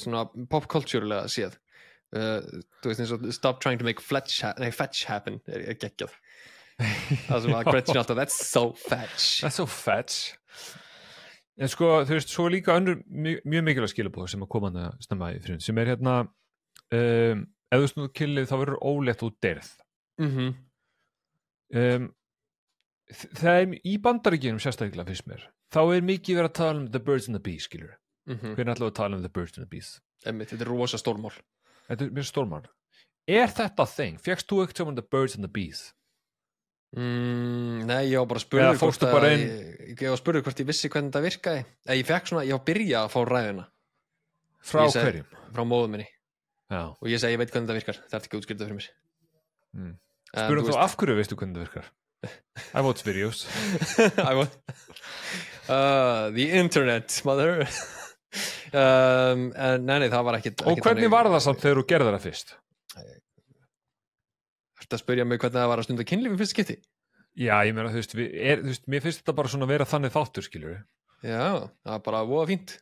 svona popkultúrulega séð uh, þú veist eins og stop trying to make fetch, ha happen er, er geggjað. Það sem að Gretchen alltaf, that's so fetch. That's so fetch. En sko, þú veist, svo líka önnur mjög, mjög mikilvæg skilabóð sem að koma hann að snemma í frun, sem er hérna, um, ef þú snúðu killið þá verður ólétt og derð. mm um, þ- það er í bandaríkjunum sérstaklega fyrst mér þá er mikið verið að tala um the birds and the bees skilur -hmm. hvernig við að tala um the birds and the bees Einmitt, þetta er rosa stórmál þetta er mjög stórmál. Er þetta thing, fegst þú ekkert um the birds and the bees? Mm, nei, ég var bara að Eða fórstu bara inn- ég, ég var að spurði hvort ég vissi hvernig þetta virkaði. Eða ég fekk svona, ég var að byrja að fá ræðina frá Ég segi- hverjum? frá móðu minni. Já. og ég segi, ég veit hvernig þetta virkar. Það er ekki útskýrta fyrir mér. Mm. En spyrum þú af hverju veistu hvernig það virkar? I watch videos. I want uh, The internet, mother um, en, Nei, nei, það var ekki og hvernig var það samt þegar þú gerði það fyrst? Þetta að spyrja mig hvernig það var að stunda kynlífi fyrst skipti? Já, ég meina, þú veist, er, þú veist mér finnst þetta bara svona að vera þannig þáttur skilur Já, það var bara voða fínt.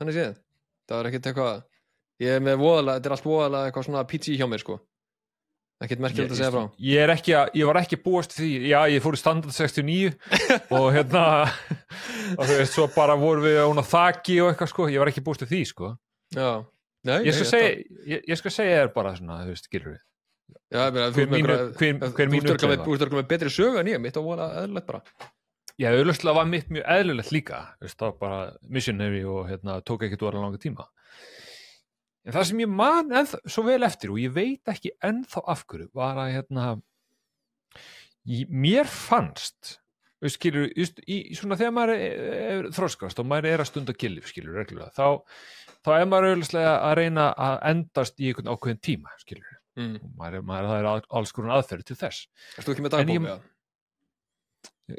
Þannig séð. Það var ekkert eitthvað Ég er með voðalega, þetta er allt voðalega eitthvað svona PG hjá mér sko Ekkert merkilegt að segja frá. Ég, ekki ég var ekki búast því. Já, ég fór í standard 69 og hérna og þú veist, svo bara vorum við á þaki og eitthvað sko, ég var ekki búast því sko. Já, nei, ég skal segja, ég, ég skal segja þér bara svona, þú veist, skilur við Já, ég meina, þú ert örugglega með- betri sögu en ég. Mitt og voða eðlilegt bara. Já, auðvitað var mitt mjög eðlilegt líka þú veist, var bara missionary og hérna, tók ekki dóra langa tíma en það sem ég man ennþá, svo vel eftir og ég veit ekki ennþá af hverju var að hérna ég, mér fannst skilur, í, svona þegar maður er, er þroskast og maður er að stunda killif, skilur, reglulega þá, þá er maður auðvitað að reyna að endast í einhvern ákveðin tíma, skilur mm. og maður, maður, það er al- alls konar aðferð til þess Ertu ekki með dagbók? ég- eða?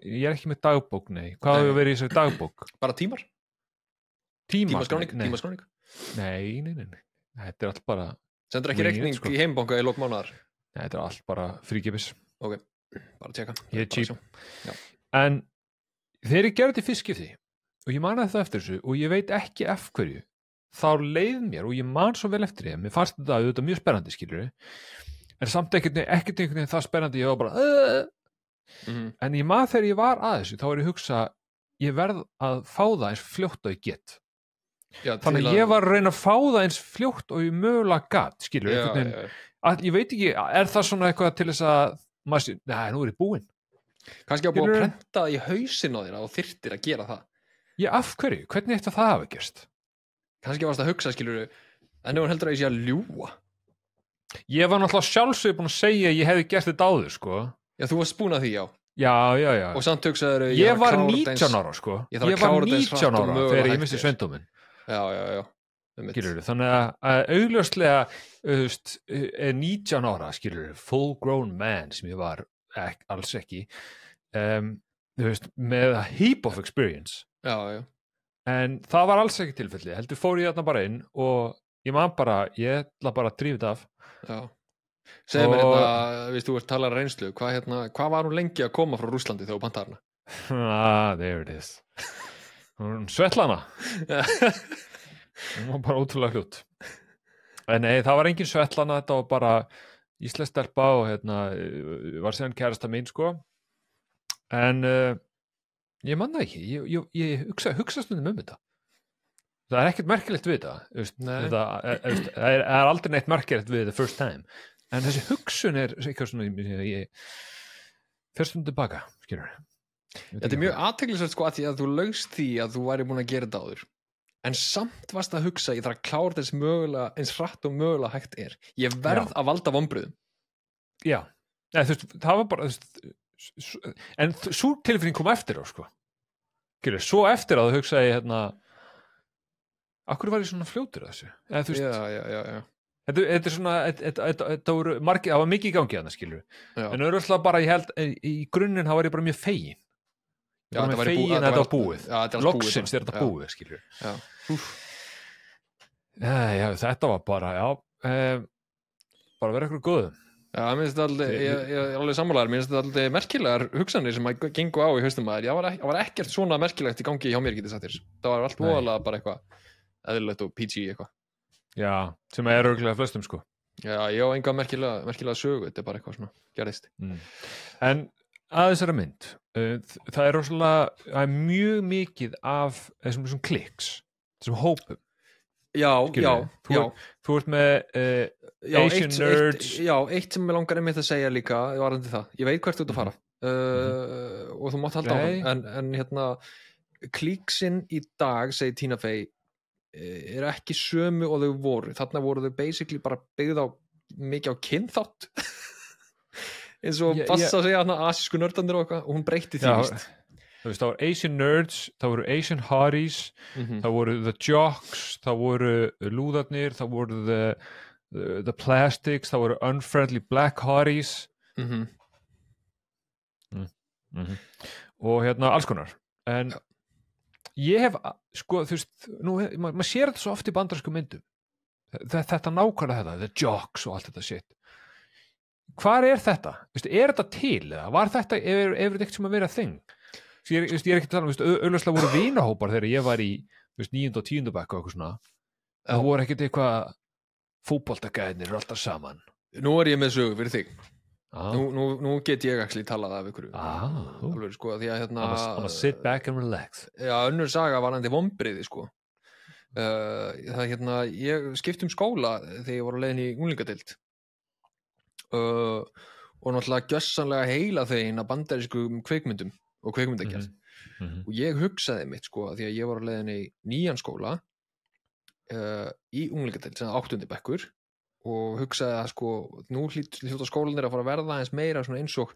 ég er ekki með dagbók, nei hvað hefur verið í þessari dagbók? Bara tímar? Tíma, Tímaskráning? Tímaskráning? nei, nei, nei, nei. Þetta er allt bara Sendur ekki reikning sko. í heimbanka í lók mánuðar? nei, þetta er allt bara fríkipis Bara tjekka Ég er sjá. en þegar ég gerði þetta í fyrst skipti og ég man það eftir þessu og ég veit ekki ef hverju þá leið mér og ég man svo vel eftir því mér fannst þetta auðvitað mjög spennandi skilur en samt ekkert ekkert einhvern veginn það spennandi ég var bara Mhm. en ég man þegar ég var að þessu þá er ég að hugsa ég verð að fá það eins fljótt og ég get Já, þannig að ég var að reyna að fá það eins fljótt og ég mögulega gat skilur já, veginn. já, já. að, ég veit ekki, er það svona eitthvað til þess að maður neða, nú er ég búinn. Kannski að búið að prenta það í hausin á þér og þyrtir að gera það. Ég af hverju, hvernig ætti það hafa gerst? Kannski varst að hugsa skilur en hún heldur að ég sé að ljúa ég var náttúrulega sjálfsög búin að segja að ég hefði gert þetta áður sko. Já, þú varst búin að því, já. Já, já, já, og samt hugsaður ég var 19 ára sko. Ég ég, var klára þetta eins 19 hratt og ára þegar ég misti er. Já, já, já skilur þannig að, að augljóslega auðvist, 19 ára skilur full grown man sem ég var ek, alls ekki um, veist, með a heap of experience. Já, já, en það var alls ekki tilfelli heldur fór ég þarna bara inn og ég man bara, ég ætla bara að drífa þetta af. Já. Segðu mér Og- hérna, við þú ert talar reynslu hvað, hérna, hvað var hún lengi að koma frá Rúslandi þegar þú pantar hana ah, there it is Hún Svetlana. Hún var bara ótrúlega hlut en nei, það var engin Svetlana þetta var bara íslensk stelpa og hérna, eh, var síðan kærasta mín sko. En uh, ég man það ekki. Ég, ég, ég hugsa, hugsa stundum um þetta. Það er ekkert merkilegt við þetta Nei. þetta er, er, er, aldrei neitt merkilegt við the first time. En þessi hugsun er eitthvað svona ég, ég fyrstum tilbaka skilur Þetta er mjög aðteglisvægt sko að því að þú laugst því að þú væri búin að gera þetta áður. En samt varst að hugsa ég þarf að klára þess mögulega eins hratt og mögulega hægt er. Ég verð að valda vombriðum Já, Nei, þú veist, það var bara veist, en svo tilfinning kom eftir á sko. Gilur, svo eftir að þú hugsaði hérna Akkur var ég svona fljótur að þessu? Eða, veist, já, já, já, já, þetta, þetta er svona þetta- þetta- þetta voru margir, það var mikið í gangi þarna skilur já. en auðvitað bara ég held í grunninn þá var ég bara mjög fegin Já, þetta var fegin að þetta var búið loksins er þetta búið já, þetta var bara já, um, bara vera eitthvað góðum Já, Þi- ég, ég er alveg sammálaður, mér finnst þetta aldrei merkilegar hugsanir sem að gengu á í haustum maður. Það var, ek- það var ekkert svona merkilegt í gangi hjá mér, getið sagt þér. Það var allt voðalega bara eitthvað eðlilegt og PG eitthvað. já, sem er örgulega flestum sko Já, ég á enga merkilega, merkilega sögu, þetta er bara eitthvað svona gerðist. Mm. En að þessara mynd það er rosalega það er mjög mikið af þessum, þessum kliks, þessum hópum Já, já, Þú já. ert- þú ert með uh, já Asian eitt, nerds. Eitt, já, eitt sem ég langar einmitt að segja líka. Ég veit hvert þú ert að fara. Uh, og þú mátt halda á Nei. hann. En, en hérna, klíksinn í dag, segir Tina Fey, eh, er ekki sömu og þau voru. Þarna voru þau basically bara byggð á mikið á kynþátt. eins og passa ég- að segja hana asísku nördandir og eitthvað og hún breytti því veist, það voru Asian nerds það voru Asian hotties Mhm. það voru the jocks það voru lúðarnir það voru the, the, the plastics það voru unfriendly black hotties. Mhm. og hérna alls konar. En ég hef sko þú veist, hef- ma- maður sér þetta svo oft í bandarsku myndum. Þetta nákvæmlega þetta, the jocks og allt þetta shit hvar er þetta? Vistu, er þetta til? Eða? Var þetta, er, er þetta eitthvað sem að vera þing? Ég er, er ekki að tala um, auðvitað voru vinahópar þegar ég var í níund og tíundu bekk og eitthvað svona það voru ekkert eitthvað fútboltagæðinir alltaf saman Nú er ég með sögu fyrir þig. ah, Nú, nú, nú get ég actually talað af ykkur. ah, Alveg, sko, því að hérna... I'm a, sit back and relax Já, önnur saga varandi vombriði sko uh, það hérna ég skipt um skóla þegar ég var á leiðin í unglingadeild uh, og náttúrulega gjössanlega heila þeim að bandarískum kveikmyndum og kveikmyndagerð mm -hmm. og ég hugsaði mitt sko því að ég var á leiðin í nýjan skóla uh, í unglingadeild sem áttundi bekkur og hugsaði að sko nú hljóta skólanir að fara að verða eins meira eins og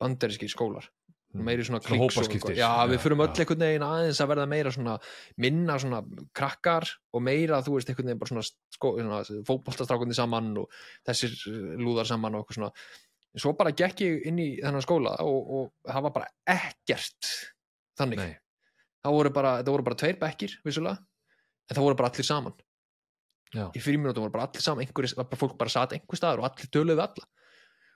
bandaríski skólar meiri svona og hópaskiptis. eitthvað. já, við Já, förum öll já. einhvern veginn aðeins að verða meira svona minna svona krakkar og meira þú veist einhvern veginn bara svona, sko, svona fótboltastrákundi saman og þessir uh, lúðar saman og eitthvað svona. Svo bara gekk ég inn í þennan skóla og, og það var bara ekkert þannig, voru bara, það voru bara tveir bekkir vissulega, en það voru bara allir saman. Já, í fyrir mínútum voru bara allir saman bara fólk bara satt einhver staðar og allir töluðu við alla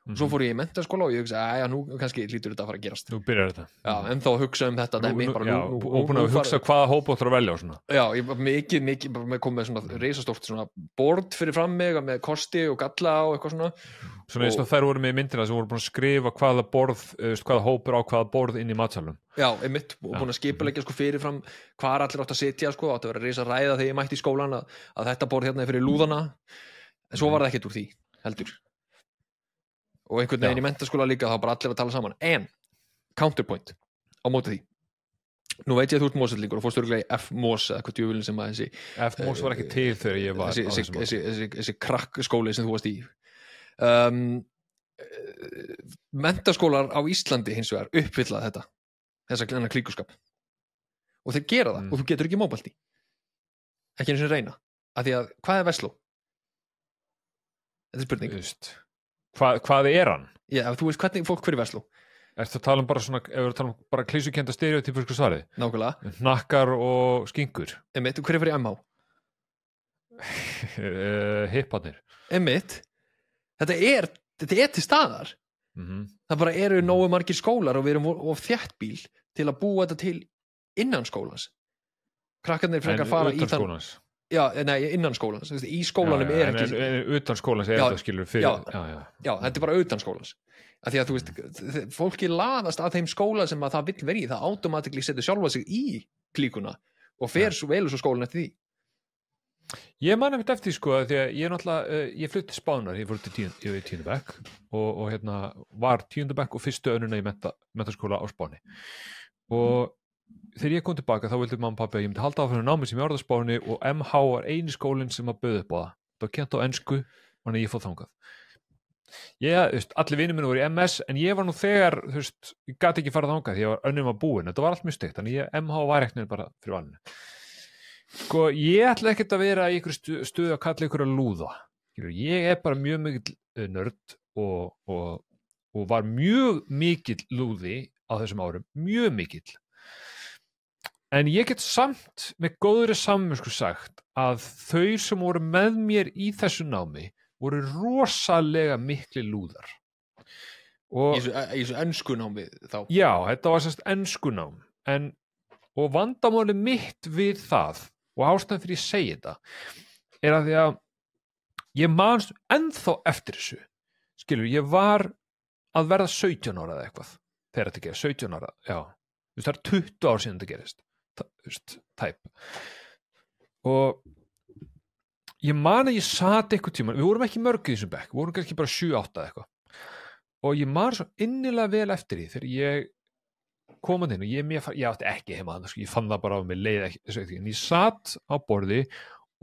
og svo fór ég í mentaskóla og ég hugsa að nú kannski lítur þetta að fara að gerast. Nú byrjar þetta. Já, en þá hugsa um þetta dæmi nú, bara já, nú, og búin að nú hugsa hvaða hóp áttur að velja og svona. Já, ég var mikið, mikið, bara með komið með svona reisastórt svona bord fyrir fram mig með kosti og galla og eitthvað svona. Svona eins og þær voru með í myndina sem voru búin að skrifa hvaða borð, eh, veist, hvaða hópur á hvaða borð inn í matsalum Já, einmitt, og Já. búin að skipulegja sko fyrirfram hvar allir átt að sitja sko, átt að vera reisa ræða þegar ég mætti í skólan að, að þetta borð hérna er fyrir lúðana. En svo Mhm. var það ekkert úr því, heldur og einhvern veginn í mentaskóla líka þá bara allir að tala saman, en counterpoint á móti því. Nú veit ég að þú ert mósellingur og fórst örgulega í F-mós eða hvað djúvilin sem að þessi F-Mós var ekki til þegar ég var þessi, þessi, þessi, þessi, þessi krakk skóli sem þú varst í. Um, eh, mentaskólar á Íslandi hins vegar uppfylla þetta þessa glenna klíkuskap. Og þeir gera það Mm. og þú getur ekki móbalti ekki eins og reyna. Af því að hvað er Veslo? þetta er spurning. Just. Hva, hvað er hann? Já, þú veist hvernig fólk fyrir Veslo Ertu að tala um bara svona, ef við tala um bara klísukenda stereotypusku svarið? nákvæmlega, Nakkar og skinkur. Emitt, hver er fyrir MH? uh, hipparnir. Emitt, þetta er þetta er til staðar. Mm það bara eru nógu margir skólar og við erum of þjættbíl til að búa þetta til innan skólans. Krakkarnir frekar fara í þann já, nei, innan veist, í skólanum já, já, er en, ekki en, en utan skólans er þetta skilur fyrir já. þetta er bara utan skólans. Að því að þú veist, fólki laðast að þeim skóla sem að það vill verið það automatikli setur sjálfa sig í klíkuna og fer svo velur svo skólan eftir því. Ég man eftir eftir sko því að ég náttúrulega, uh, ég flutti spánar, ég fór til tíundabæk og, og hérna var tíundabæk og fyrstu önuna í menta, mentaskóla á spáni. Og þegar ég kom tilbaka þá vildi mamma og pappi að ég myndi halda áfram námi sem ég orða spáni og MH var eini skólinn sem að bauða upp á það. Það var kent á ensku, þannig að ég fóð þangað. Ég, allir vinnir minni voru í MS en ég var nú þegar, þú veist ég gati ekki farað þangað því ég var önnum að búin þetta var allt mjög steikt, þannig ég, MH var ekkert bara fyrir valinu. Sko, ég ætla ekkert að vera í ykkur stu, stuð að kalla ykkur að lúða. Ég er bara mjög mikill uh, nörd og, og, og var mjög mikill lúði á þessum árum, mjög mikill en ég get samt með góðri samvinsku sagt að þau sem voru með mér í þessu námi voru rosalega mikli lúðar. Og í þessu ennsku námi þá? Já, þetta var semst ennskunám en, og vandamáli mitt við það og ástæðan fyrir ég segi þetta er að því að ég man ennþá eftir þessu. Skilur, ég var að verða 17 ára eða eitthvað þegar þetta gerist, 17 ára, já. Þú veist, það er 20 ár síðan þetta gerist tæp og ég man að ég sat eitthvað tíma, við vorum ekki mörg í þessum bekk, við vorum kannski bara 7-8 eða eitthvað. Og ég man svo innilega vel eftir því þegar ég kom að þinn og ég, mér, ég átti ekki heima þannig, sko, ég fann það bara á mig leið ekki, en ég satt á borði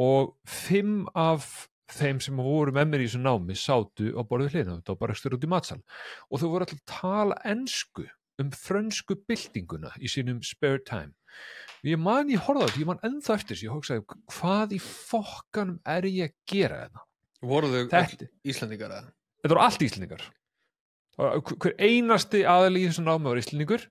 og fimm af þeim sem voru með mér í þessu námi sátu á borðið hlýðna, þetta var bara styrir út í matsal og þau voru alltaf að tala ensku um frönsku byltinguna í sínum spare time. og ég man, ég horfði á þetta, ég man ennþá eftir þessu ég hugsaði, hvað í fokkanum er ég að gera þetta? voru þau Þetta- öll Íslandingar eða? þetta voru allt íslendingar Og hver einasti aðali í þessu námi var íslendingur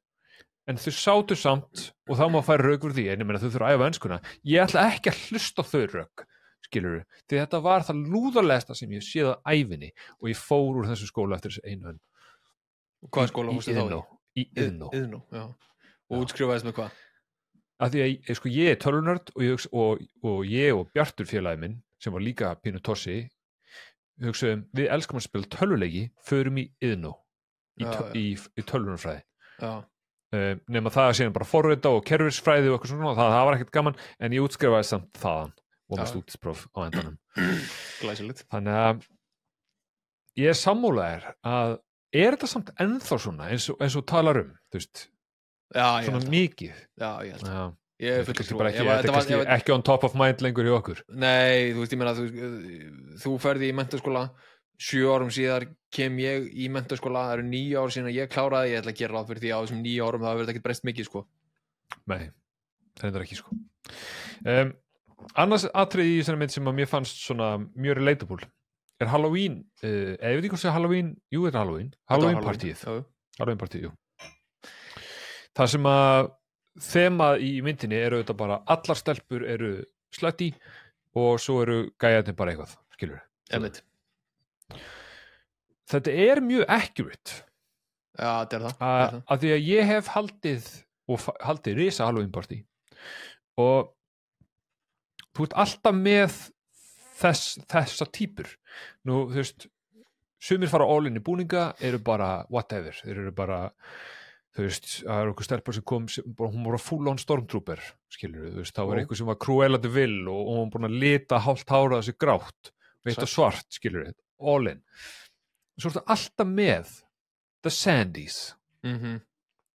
en þau sátu samt og þá má færa rauk úr því en ég meina þau þurfa að æfa enskuna ég ætla ekki að hlusta þau rauk skilur því þetta var það lúðarlegasta sem ég séð á æfinni og ég fór úr þessu skóla eftir þessu einu önn hvaða skóla fórstu þá í? Í Iðnó og útskrifaðist með hvað? Að því að ég- sko, ég er tölunörd og, ég og, og ég og Bjartur félagi minn sem var líka pínu tossi hugsaðum, við elskum að spila tölvuleiki förum í Iðnó í, í, í tölvunarfræði. Já, uh, nema það að síðan bara forrita og kerfisfræði og eitthvað svona, það, það var ekkert gaman en ég útskrifaði samt þaðan og með Já. stúdinspróf á endanum. Glæsilegt. Þannig að ég er sammúlaðir að er þetta samt ennþá svona eins og, eins og talar um þú veist, já, svona að, mikið. Já, ég held að Já, ég er er full kannski trú bara ekki, að þetta er var- kannski að- ekki on top of mind lengur í okkur. Nei, þú veist, ég meina þú, þú ferði í mentaskóla sjö árum síðar kem ég í mentaskóla, það eru nýja ár síðan að ég kláraði, ég ætla að gera ráð fyrir því á þessum nýja árum það verður ekkert breyst mikið, sko. Nei, það er ekki sko. Um, Annars atrið í þessari mynd sem að mér fannst svona mjög relatable er Halloween uh, eða ég veit ekki hvort sé Halloween, jú þetta er Halloween. Halloween partíð, Halloween partíð, jú Það sem að þemað í myndinni eru þetta bara allar stelpur eru slötti og svo eru gæjarnir bara eitthvað, skilur Emmett þetta er mjög accurate. Já, þetta er það, þetta að, er það. að því að ég hef haldið og haldið risa Halloween party og þú ert alltaf með þess, þessa típur nú þú veist sumir fara in í búninga eru bara whatever, þeir eru bara þú veist, það er okkur stelpar sem kom sem, bara, hún var full on stormtrooper skilur þú veist, þá var einhver sem var Cruella de Vil og, og hún búin að lita hálft hára þessi grátt Sæll. og svart, skilur við, all in svo ertu alltaf með the Sandys Mhm.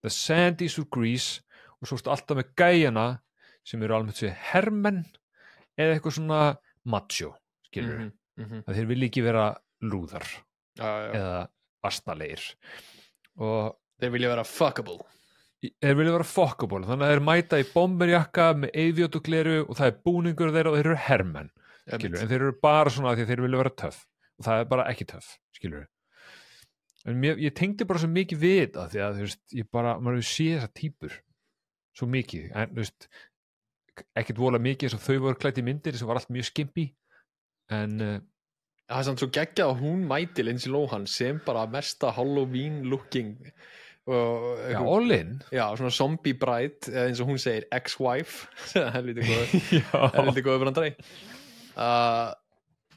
The Sandys úr Grease og svo ertu alltaf með gæjana sem eru almennt sér hermenn eða eitthvað svona macho skilur við, Mhm, mhm. að þeir vilja ekki vera lúðar já, já. eða astnalegir og Þeir vilja vera fuckable. Þeir vilja vera fuckable. Þannig að þeir mæta í bomberjakka með eivjótugleru og það er búningur þeirra og þeir eru hermenn skilur, en þeir eru bara svona því að þeir vilja vera töff. Og það er bara ekki töff skilur en mér, ég tengdi bara svo mikið við þetta því að þú veist, ég bara, maður hefur séð þessar típur svo mikið, en þú veist ekkert vola mikið eins og þau voru klætt í myndir sem var allt mjög skimpi en uh, Það er samt svo geggjað að hún mæti Lindsay Lohan sem bara mesta Halloween looking já, einhver- all in. Já, svona zombie bride eins og hún segir ex-wife. Helviti góð já, helviti góð brandari uh,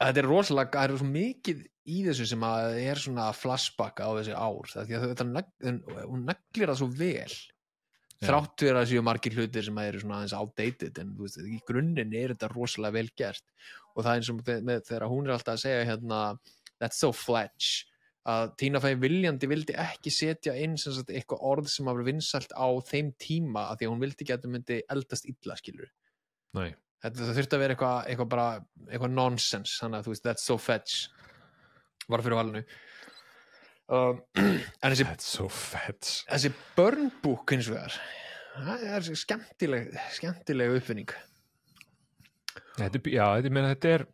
þetta er rosalega það er svo mikið í þessu sem að er svona flashback á þessi ár. Það að þetta hún neglir það svo vel Já. þrátt fyrir að séu margir hlutir sem eru svona aðeins outdated en þú veist, í grunninn er þetta rosalega vel gert. Og það er eins og með, með, þegar hún er alltaf að segja hérna, that's so fletch að Tina Fey viljandi vildi ekki setja inn sem sagt, eitthvað orð sem hafa verið vinsælt á þeim tíma að því að hún vildi ekki að þetta myndi eldast illa skilur nei, þetta það þurfti að vera eitthvað eitthvað bara, eitthvað nonsense þannig að þú veist, that's so fetch var fyrir valinu. Um, en þessi, that's so fett þessi burn book hins vegar það er skemmtileg skemmtileg uppfinning. Þetta, já, þetta, meina, þetta er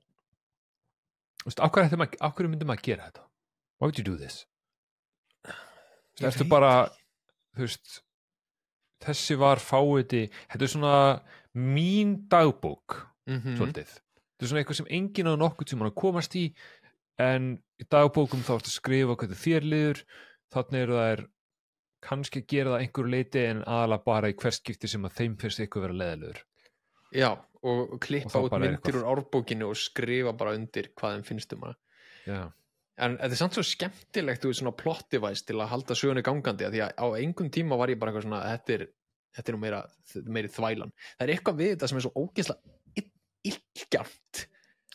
þú veist, af hverju, maður, af hverju myndi maður gera þetta why would you do this? Ertu veit bara, þú veist, þessi var fáiði, þetta er svona mín dagbók, mm svolítið. Þetta er svona eitthvað sem enginn á nokkuð tíma að komast í, en í dagbókum þá ertu að skrifa hvað þér liður, þannig eru það er kannski að gera það einhverju leiti en aðalega bara í hverskipti sem að þeim fyrst eitthvað vera leðilegur. já, og Og klippa þá út er myndir úr árbókinu og skrifa bara undir hvað þeim finnst um hana. Já, en þetta er samt svo skemmtilegt veist svona plot device til að halda sögunni gangandi af því að á engum tíma var ég bara eitthvað svona þetta er, þetta er nú meira, meiri þvælan. Það er eitthvað við þetta sem er svo ógeðslega illgjarnt.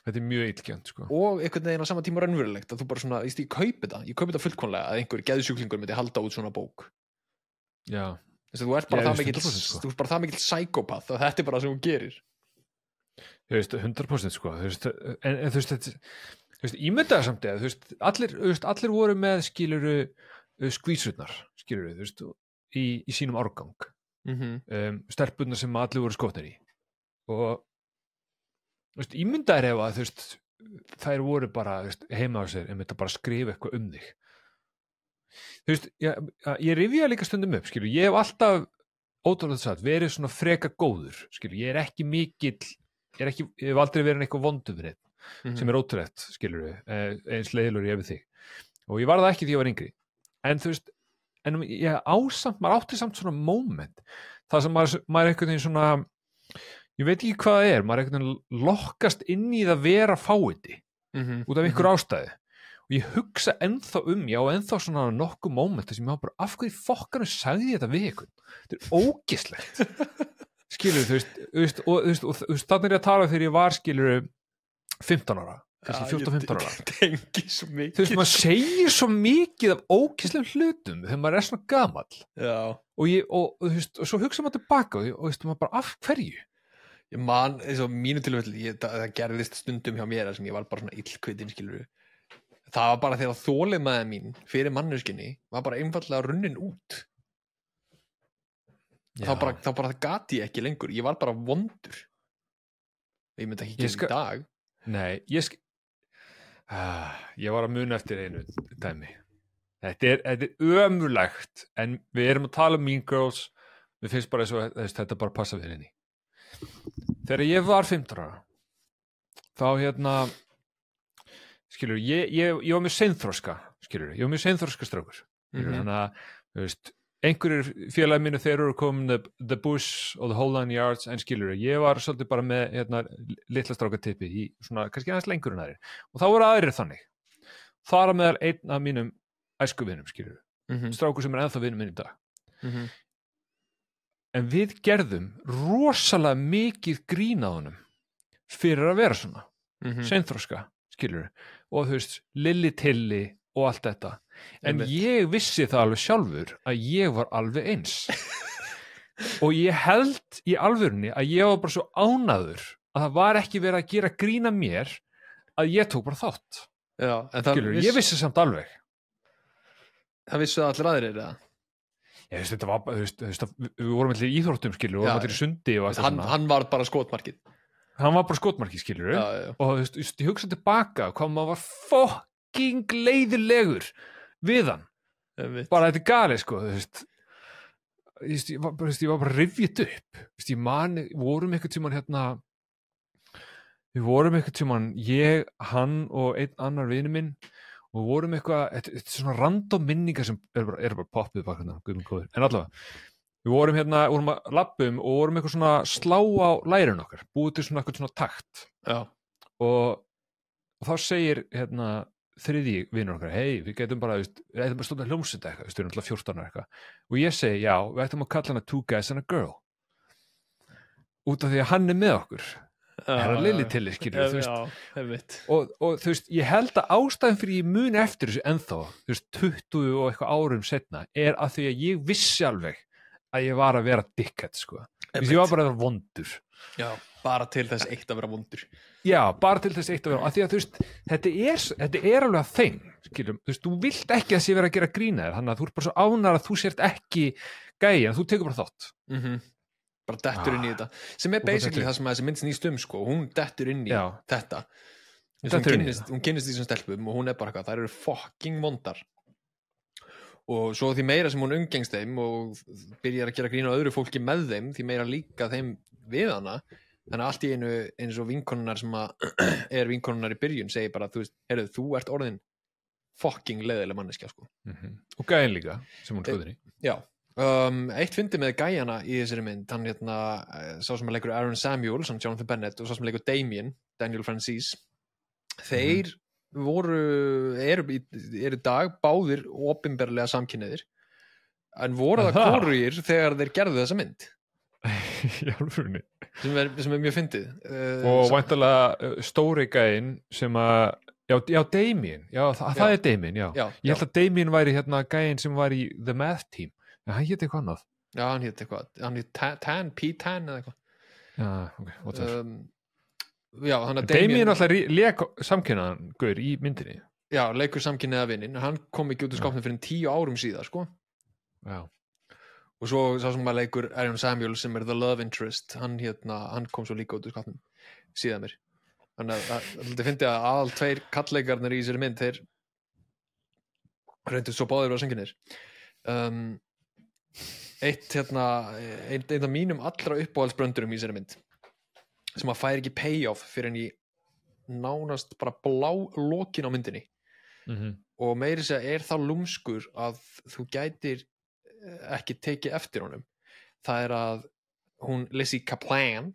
Þetta er mjög illgjönd, sko. og einhvern veginn á sama tíma raunverulegt að þú bara svona, ég, ég kaupi þetta, ég kaupi þetta fullkonlega að einhver geðsjúklingur myndi halda út svona bók. Já, Þess að þú ert bara það mikill veist 100% sko. þú bara það mikill psykopath og þetta er bara það sem hún gerir. Þú veist, 100% sko, en, en þú veist, þetta, ímyndaði samt eða, þú veist, allir, allir voru með skiluru skvísurnar, skiluru, þú veist, í, í sínum árgang, mm -hmm. um, stelpunnar sem allir voru skotnir í. Og þú veist, ímyndaði ef að, þú veist, þær voru bara, veist, heima á sér, en þetta bara að skrifa eitthvað um þig. Þú veist, ég, ég rifja líka stundum upp, skilur, ég hef alltaf ótrúlega satt, verið svona freka góður skilur, ég er ekki mikill ég, er ekki, ég hef aldrei verið eitthvað vondu fyrir Mhm. sem er ótrúlegt, skilur við eins leiðilur ég við þig. Og ég var það ekki því ég var yngri. En þú veist, en ég ásamt maður átti samt svona moment það sem maður, maður einhvern veginn svona ég veit ekki hvað það er, maður einhvern veginn lokkast inn í það vera fáiði Mhm. út af einhver ástæði og ég hugsa ennþá um, já, ennþá svona nokkuð moment þess að ég maður bara, af hverju fokkanu sagði ég þetta við ykkur þetta er ógislegt skilur þú veist, og og þú veist, þannig er ég að tala þegar ég var skilur 15 ára, kannski 14-15 ára. þú veist, maður segir svo mikið af ógislegum hlutum þegar maður er svona gamall. Já. Og, ég, og, og, veist, og svo hugsa maður tilbaka og, þú veist, maður bara, af hverju? Ég man, eins og mínu tilfelli það, gerðist stundum hjá mér sem ég var bara svona illkvitin skilur það var bara þegar þólið maður mín fyrir mannuskinni var bara einfallega runnin út. Þá bara, þá bara það gati ég ekki lengur. Ég var bara vondur. Ég myndi ekki gera í dag Nei, ég sk... Ah, ég var að muna eftir einu dæmi. Þetta er, þetta er ömulegt, en við erum að tala um Mean Girls, við finnst bara eins og þetta bara passa við henni. Þegar ég var 15 ára, þá hérna, skilur, ég, ég, ég var með seinþroska, skilur ég var mjög seinþorska strákur skilur Mhm. þannig að, þú veist einhverjir félagi mínu þeir eru komin the, the bush og the whole nine yards en skilur ég var svolítið bara með hérna, litla strákatippi í svona kannski aðeins lengur en aðrir og þá voru aðrir þannig þar að meðal einn af mínum æskuvinum skilur Mhm. strákur sem er ennþá vinur minn í dag Mhm. en við gerðum rosalega mikið grín á honum fyrir að vera svona Mhm. seinþroska, skilur og þú veist, lilli tilli og allt þetta. En Einmitt. ég vissi það alveg sjálfur að ég var alveg eins. Og ég held í alvörunni að ég var bara svo ánaður að það var ekki verið að gera grína mér að ég tók bara þátt. Já, en það, skilur, viss, ég vissi samt alveg. Það vissu það allir aðrir eða? ég veist, þetta var þú veist, þú veist við vorum allir í íþróttum, skilur, vorum allir í sundi og allt hann, svona, hann var bara skotmarkið. Hann var bara skotmarki, skilur já, já, og þú veist, ég hugsa tilbaka hvað maður var fucking leiðilegur við hann. Einmitt. bara þetta er gali sko þú veist. Ég var, bara- bara rifjit upp. Þú veist, ég man, vorum eitthvað tíman hérna við vorum eitthvað tíman ég, hann og einn annar vini minn og við vorum eitthvað þetta er svona random minningar sem eru bara, er bara poppuð bak hérna, guðmund góður, en allavega við vorum hérna, vorum að lappum og vorum eitthvað svona slá á lærin okkar búið til svona eitthvað svona takt. Og, og þá segir hérna þriði vinnur okkar, hei, við getum bara við ætlum bara stóðan hljómsvita eitthvað, við styrum alltaf 14 ára eitthvað. Og ég segi, já, við ætlum að kalla hana two guys and a girl. Út af því að hann er með okkur. Herra Lilli til já, einmitt. Og, og þú veist, ég held að ástæðan fyrir ég mun eftir þessu ennþá þú veist, 20 og eitthvað árum setna er að því að ég vissi alveg að ég var að vera dickhead, sko. Veist, ég var bara vondur. Já, bara til þess eitt að vera vondur. Já, bara til þess eitt að vera, af því að þú veist, þetta er, þetta er alveg að þeim, skiljum, þú veist, þú vilt ekki að sé vera að gera grína þér, þannig að þú ert bara svo ánar að þú sért ekki gæja, þú tekur bara þátt. mm bara dettur inn í þetta. Sem er það basically það sem að þessi mynd snýst um sko. hún dettur inn í Já. þetta. Hún, kynnist, hún kynnist þessum stelpum og hún er bara eitthvað, þær eru fucking vondar. Og svo því meira sem hún umgengst þeim og byrjar að gera grína á öðru fólki með þeim því meira líka þeim við hana þannig að allt í einu eins og vinkonunnar sem er vinkonunnar í byrjun segir bara, þú veist, heyrðu, þú ert orðin fucking leðileg manneskja sko. Og gæjan líka, sem hún skoður í. Já, um, eitt fyndi með gæjana í þessari mynd, hann hérna eh, sá sem að leikur Aaron Samuels, hann Jonathan Bennett og sá sem að leikur Damien, Daniel Francis þeir voru eru, í- eru í dag báðir opinberlega samkynniðir en voru það Aha. kórugir þegar þeir gerðu þessa mynd í alvörunni. sem er, sem er mjög fyndið uh, Og væntalega uh, stóri gæin sem að, já, já, Damien, já, það, það Já. er Damien, já. Ég held að Damien væri hérna gæin sem var í The Math Team, en hann hétt eitthvað annað. já, hann hétt eitthvað hann hétt Tan, Tan, P-Tan eða eitthvað Já, ok, um, já, hann að Damien, Damien, alltaf leik samkynnaðan gaur í myndinni. já, leikur samkynniða vinnin hann kom ekki út úr skápnum fyrir tíu árum síðar sko Já. Og svo sá sem að leikur Aaron Samuel sem er the love interest hann, hérna, hann kom svo líka út úr skapnum síðan mér. Þannig að þetta fyndi að aðal tveir kalleikarnir í þessari mynd þeir reyndu svo báðir á senginir um, eitt hérna einn ein af mínum allra uppáhaldsbröndurum í þessari mynd sem að fær ekki payoff fyrir en í nánast bara blá lokin á myndinni. Mm og meiri segja er það lúmskur að þú gætir ekki tekið eftir honum það er að hún Lizzie Kaplan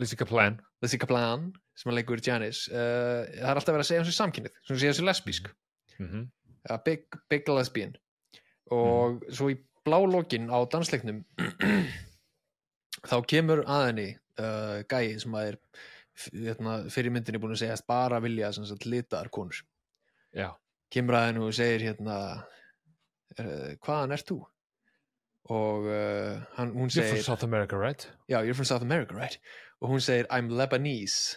Lizzie Kaplan. Lizzie Kaplan sem að leikur Janice uh, það er alltaf verið að segja hans í samkynnið sem segja hans í lesbísk Mm -hmm. uh, big, big lesbian og svo í blálókin á dansleiknum þá kemur að henni uh, gæi sem að er hérna, fyrir myndinni búin að segja bara vilja sagt litaðar konur Já. kemur að henni og segir hérna hvaðan ert þú og uh, hann, hún You're from segir South America, right? já, you're from South America, right og hún segir, I'm Lebanese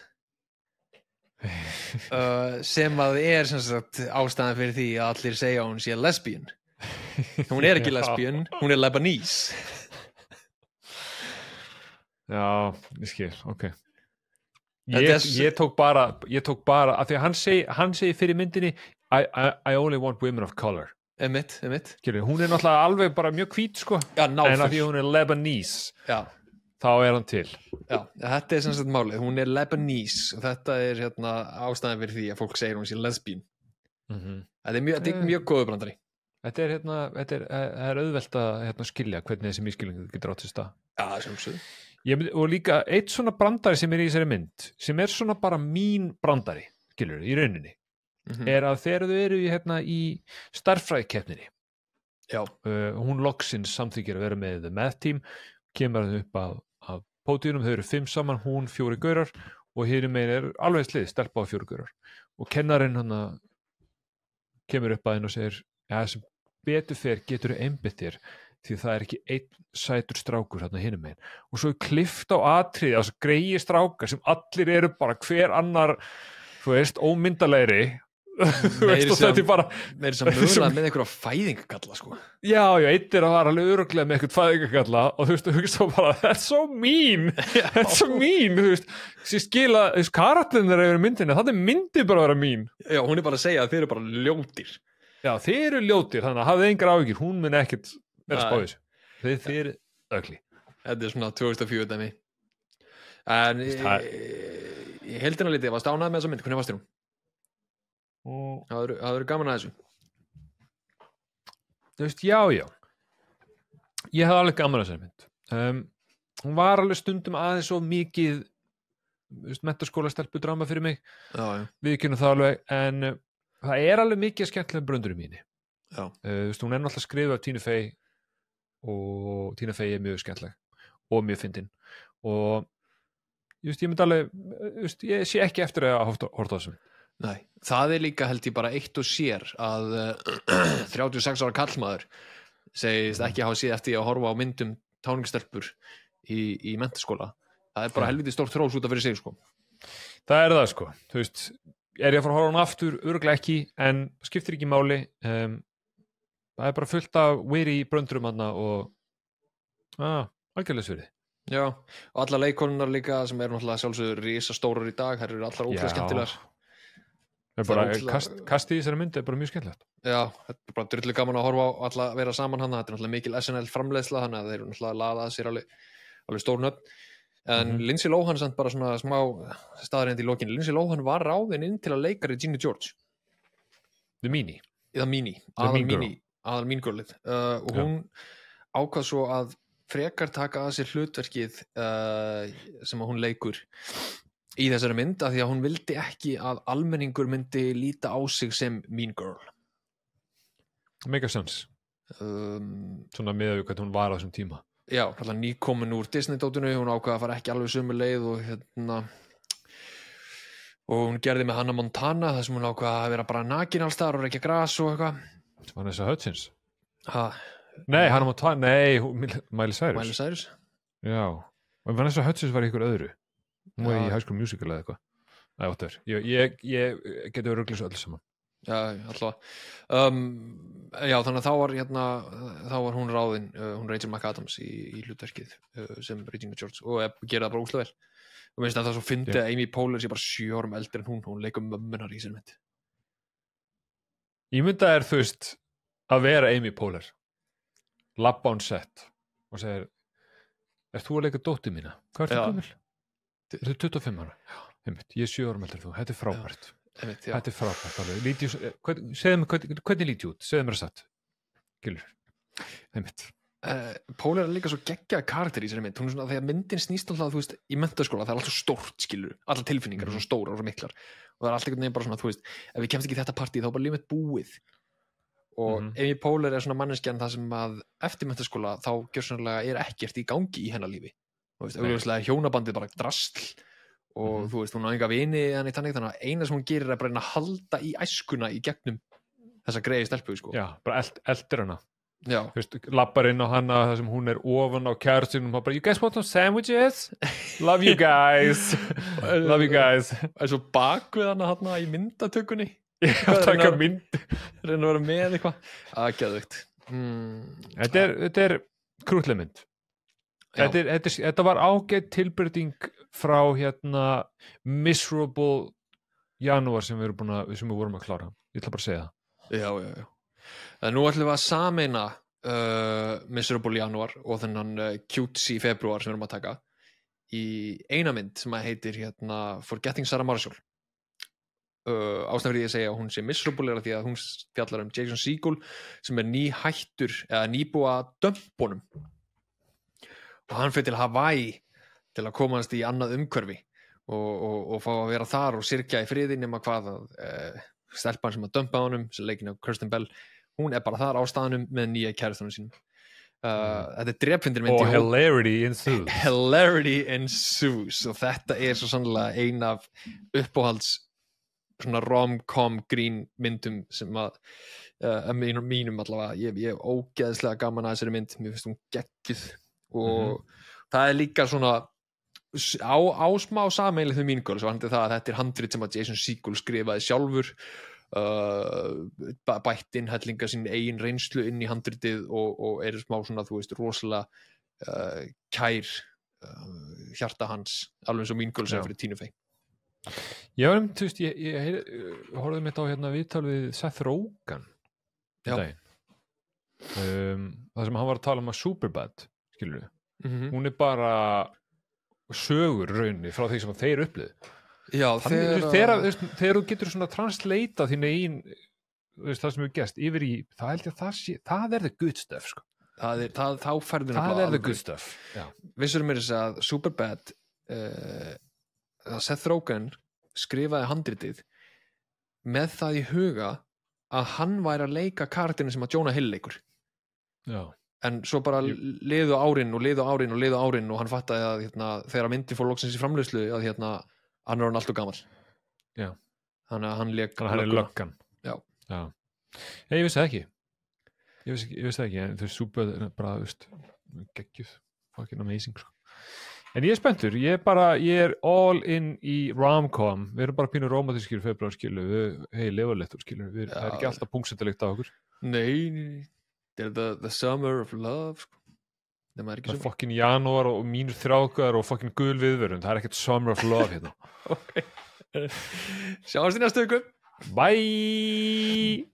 uh, sem að er sem sagt ástæðan fyrir því að allir segja hún sé lesbian hún er ekki Já. lesbian, hún er Lebanese Já, ég skil, ok. Ég, er s- ég tók bara, ég tók bara, af því að hann segi, hann segi fyrir myndinni, I, I, I only want women of color. Emitt, emitt Skilur, hún er náttúrulega alveg bara mjög hvít, sko. já, En af því hún er Lebanese, já, þá er hann til. já, þetta er sem sagt málið. Hún er Lebanese. Og þetta er hérna ástæðan fyrir því að fólk segir hún sé lesbian mm þetta er mjög, þetta er Eh. mjög góðu brandari. Þetta er, hérna, þetta er, það er auðvelt að hérna, skilja hvernig þessi mískilningu getur átt sér stað. já, myndi, og líka eitt svona brandari sem er í þessari mynd sem er svona bara mín brandari skilur, í rauninni, mm er að þegar þau eru í, hérna, í starffræðikeppninni já, uh, hún loksins samþykir að vera með the math team, kemur hann upp af, af pótjunum, þau eru fimm saman hún fjóri gaurar og hér megin er alveg slið, stelpa á fjóri gaurar. Og kennarinn hann að kemur upp að henn og segir ja, sem betur fer getur þau einbytt þér því það er ekki einn sætur strákur hérna hinum megin. Og svo er klift á atrið á svo greiði strákar sem allir eru bara hver annar þú veist, ómyndalegri Meiri veist, sem- bara að mögulega með einhverja fæðingagalla sko. Já, já, eitt er að vara alveg öruglega með eitthvað fæðingakalla og þú veist, þú hugsa bara, that's so mean. That's so mean, þú veist. Sér skila, þú veist, karatinn er yfir myndinni það er myndin bara að vera mín já, hún er bara að segja að þeir eru bara ljótir. Já, þeir eru ljótir, þannig að hafið engar áhyggjur hún mun ekkert vera spáðis þeir, þeir eru ögli þetta er svona 2004 dæmi en Það- ég, ég heldina lítið, varst ánægð með þessa mynd, hvernig varst þér hún? Og Það eru gaman að þessu. Þú veist, já, já. Ég hafði alveg gaman að þessari mynd. Um, hún var alveg stundum aðeins svo mikið mentaskóla stelpu drama fyrir mig. Já, já, við kynum það alveg en uh, það er alveg mikið skemmtilega bröndur í mínu uh, þú veist, hún er náttúrulega skrifið af Tínu Fey og Tína Fey er mjög skemmtileg og mjög fyndin. Og ég veist, ég myndi alveg uh, þú veist, ég sé ekki eftir að horta þessum nei það er líka held ég bara eitt og sér að uh, 36 ára kallmaður segist ekki hafa séð eftir að horfa á myndum táningstelpur í, í mentaskóla það er bara helviti stórt hrós út af fyrir sig sko. það er það sko, þú veist er ég að fara að horfa hann aftur, örgulega ekki en skiptir ekki máli. Um, það er bara fullt af weary bröndurum hann og ah, algjörlega sverið já, og alla leikonunar líka sem eru náttúrulega sjálfsögur risastórar í dag þær eru allar ótrúlega skemmtilegar. Það er Það bara, er ótrúlega- kast, kast í þessari mynd er bara mjög skemmtilegt. Já, þetta er bara drullu gaman að horfa á alla vera saman hann, þetta er náttúrulega mikil SNL framleiðsla þannig að þeir eru náttúrulega laðað sér alveg, alveg stór nöfn. En Mhm. Lindsay Lohan samt bara svona smá staðarind í lokinu, Lindsay Lohan var ráðin inn til að leika Regina George. The Mini, The aðal Mean Girl. Mini aðal Mean Girlið uh, og hún ákvað svo að frekar taka að sér hlutverkið uh, sem að hún leikur í þessari mynd af því að hún vildi ekki að almenningur myndi líta á sig sem Mean Girl. Mega sense, um, svona með við hvernig hún var á þessum tíma. Já, alltaf nýkomin úr Disney-dótinu, hún ákvaða að fara ekki alveg sömu leið og hérna og hún gerði með Hannah Montana þar sem hún ákvaða að vera bara nakin alls þar og reykja gras og eitthvað. Vanessa Hudgens. Ha, Nei, hann á ta Nei, Miley Cyrus. Miley Cyrus? Já, og Vanessa Hudgens var ykkur öðru Hún var í High School Musical eða eitthvað. Ég, ég, ég öruglega svo öll saman. Já, alltaf. Um, já, þannig að þá var hérna, þá var hún ráðin uh, hún Rachel McAdams í, í hlutverkið uh, sem Regina George og uh, gera það bara úslega vel. Og minnst að það svo fyndi Já. að Amy Poehler sé bara sjö árum eldri en hún, hún leikur mömmunar í sér mynd. Ég mynda er þú veist að vera Amy Poehler. Labba on set og segir Er þú að leika dóttir mína? Hvað er Já. það gömul? Er þú 25 ára? Einmitt, ég er 7 árum heldur en þú, þetta er frábært. Einmitt. Þetta er frábært alveg, Lít ég, svo- hvern- segðu mér hvernig, hvernig lít ég út, segðu mér að satt. Gilur, einmitt. Uh, Pól er líka svo geggjað karakter í þessari mynd hún er svona, þegar myndin snýst alltaf, þú veist, í mentaskóla það er allt svo stórt, skilur, allar tilfinningar Mhm. er svo stórar og svo miklar. Og það er allt einhvern veginn bara svona, þú veist, ef við kemst ekki þetta partí þá er bara lífið búið. Og Mhm. Amy Poehler er svona manneskjan það sem að eftir mentaskóla þá gjörsanlega er ekkert í gangi í hennar lífi. Auðvitað er hjónabandið bara drastl og Mhm. þú veist, hún á enga vini þannig, þannig, að eina sem hún gerir er bara að reyna að halda í æskuna í gegnum þessa greiði stelpu, sko. Já, bara eld, eldir hana. Já. Þú veist, lappar inn á hana þar sem hún er ofan á kærstunum og bara, you guys want some sandwiches? Love you guys. Love you guys. Er svo bak við hana hana í myndatökunni. Ég Hvað er taka hérna? mynd. reyna að vera með eitthvað. Aðgæðugt mm, Þetta er, þetta er krútleg mynd. já, þetta, er, þetta, er, þetta var ágætt tilbyrting frá hérna miserable janúar sem við, að, sem við vorum að klára. Ég ætla bara að segja það. Já, já, já. En nú ætlum við að sameina uh, Miserable Januar og þennan uh, Cutesy februar sem við erum að taka í eina mynd sem að heitir hérna Forgetting Sarah Marshall uh, ástæðan fyrir ég að segja að hún sé miserable er að því að hún fjallar um Jason Segel sem er ný hættur eða nýbúa dömpunum og hann fyrir til Hawaii til að komast í annað umhverfi og, og, og fá að vera þar og sirkja í friði nema hvað að uh, stelpan sem að dömpa á honum sem leikin af Kirsten Bell hún er bara þar á staðnum með nýja kæristunum sínum. Uh, þetta er drepfyndir og myndi hilarity ensues hilarity ensues og þetta er svo sannlega ein af uppáhalds svona rom-com grín myndum sem að uh, að mínum, allavega. Ég, ég hef ógeðslega gaman að þessari mynd. Mér finnst hún geggjuð og það er líka svona á, á smá sameilið þau mín að þetta er handrit sem að Jason Segel skrifaði sjálfur uh, bæ- bætt inn hellinga sín eigin reynslu inn í handritið og, og er smá svona þú veist rosalega uh, kær uh, hjarta hans alveg eins og mín Já. er fyrir Tínu ég var um, þú veist, ég, ég heyr, horfði mitt á hérna viðtal við Seth Rogen Já. um um, það sem hann var að tala um að Superbad skilur mm -hmm. hún er bara sögur raunni frá því sem þeir upplið Já, Þannig, þegar, þú getur svona translata þín eigin þú veist, það sem við gest yfir í, það held ég að það sé það er the good stuff, sko. Það er, það, þá færðu það er the good stuff já, vissur mér þess að Superbad uh, að Seth Rogen skrifaði handritið með það í huga að hann væri að leika karakterinu sem að Jonah Hill leikur. Já, en svo bara liðu árin og liðu árin og liðu árin og hann fattaði að hérna, þegar myndi fór loksins í framleiðslu að hérna, hann er hann alltaf gammal Já. þannig að hann leik hann er löggan. Já. já. Ég, ég vissi það ekki. Ég vissi, ég vissi það ekki, en veist, Superbad er bara, veist, geggjuð. Fucking amazing, sko. En ég er spenntur, ég er bara, ég er all in í rom-com, við erum bara pínu romantískir februar, skilu, við, hei, lefalettur, skilu, við, það er ekki alltaf punksettilegt á okkur. nei, nei, þetta er the, the summer of love sko. er Það er summer fokkin janúar og mínur þrjákar og fokkin gul viðvörun, það er ekkert summer of love hérna. sjáumst í næstu ykkur Bye!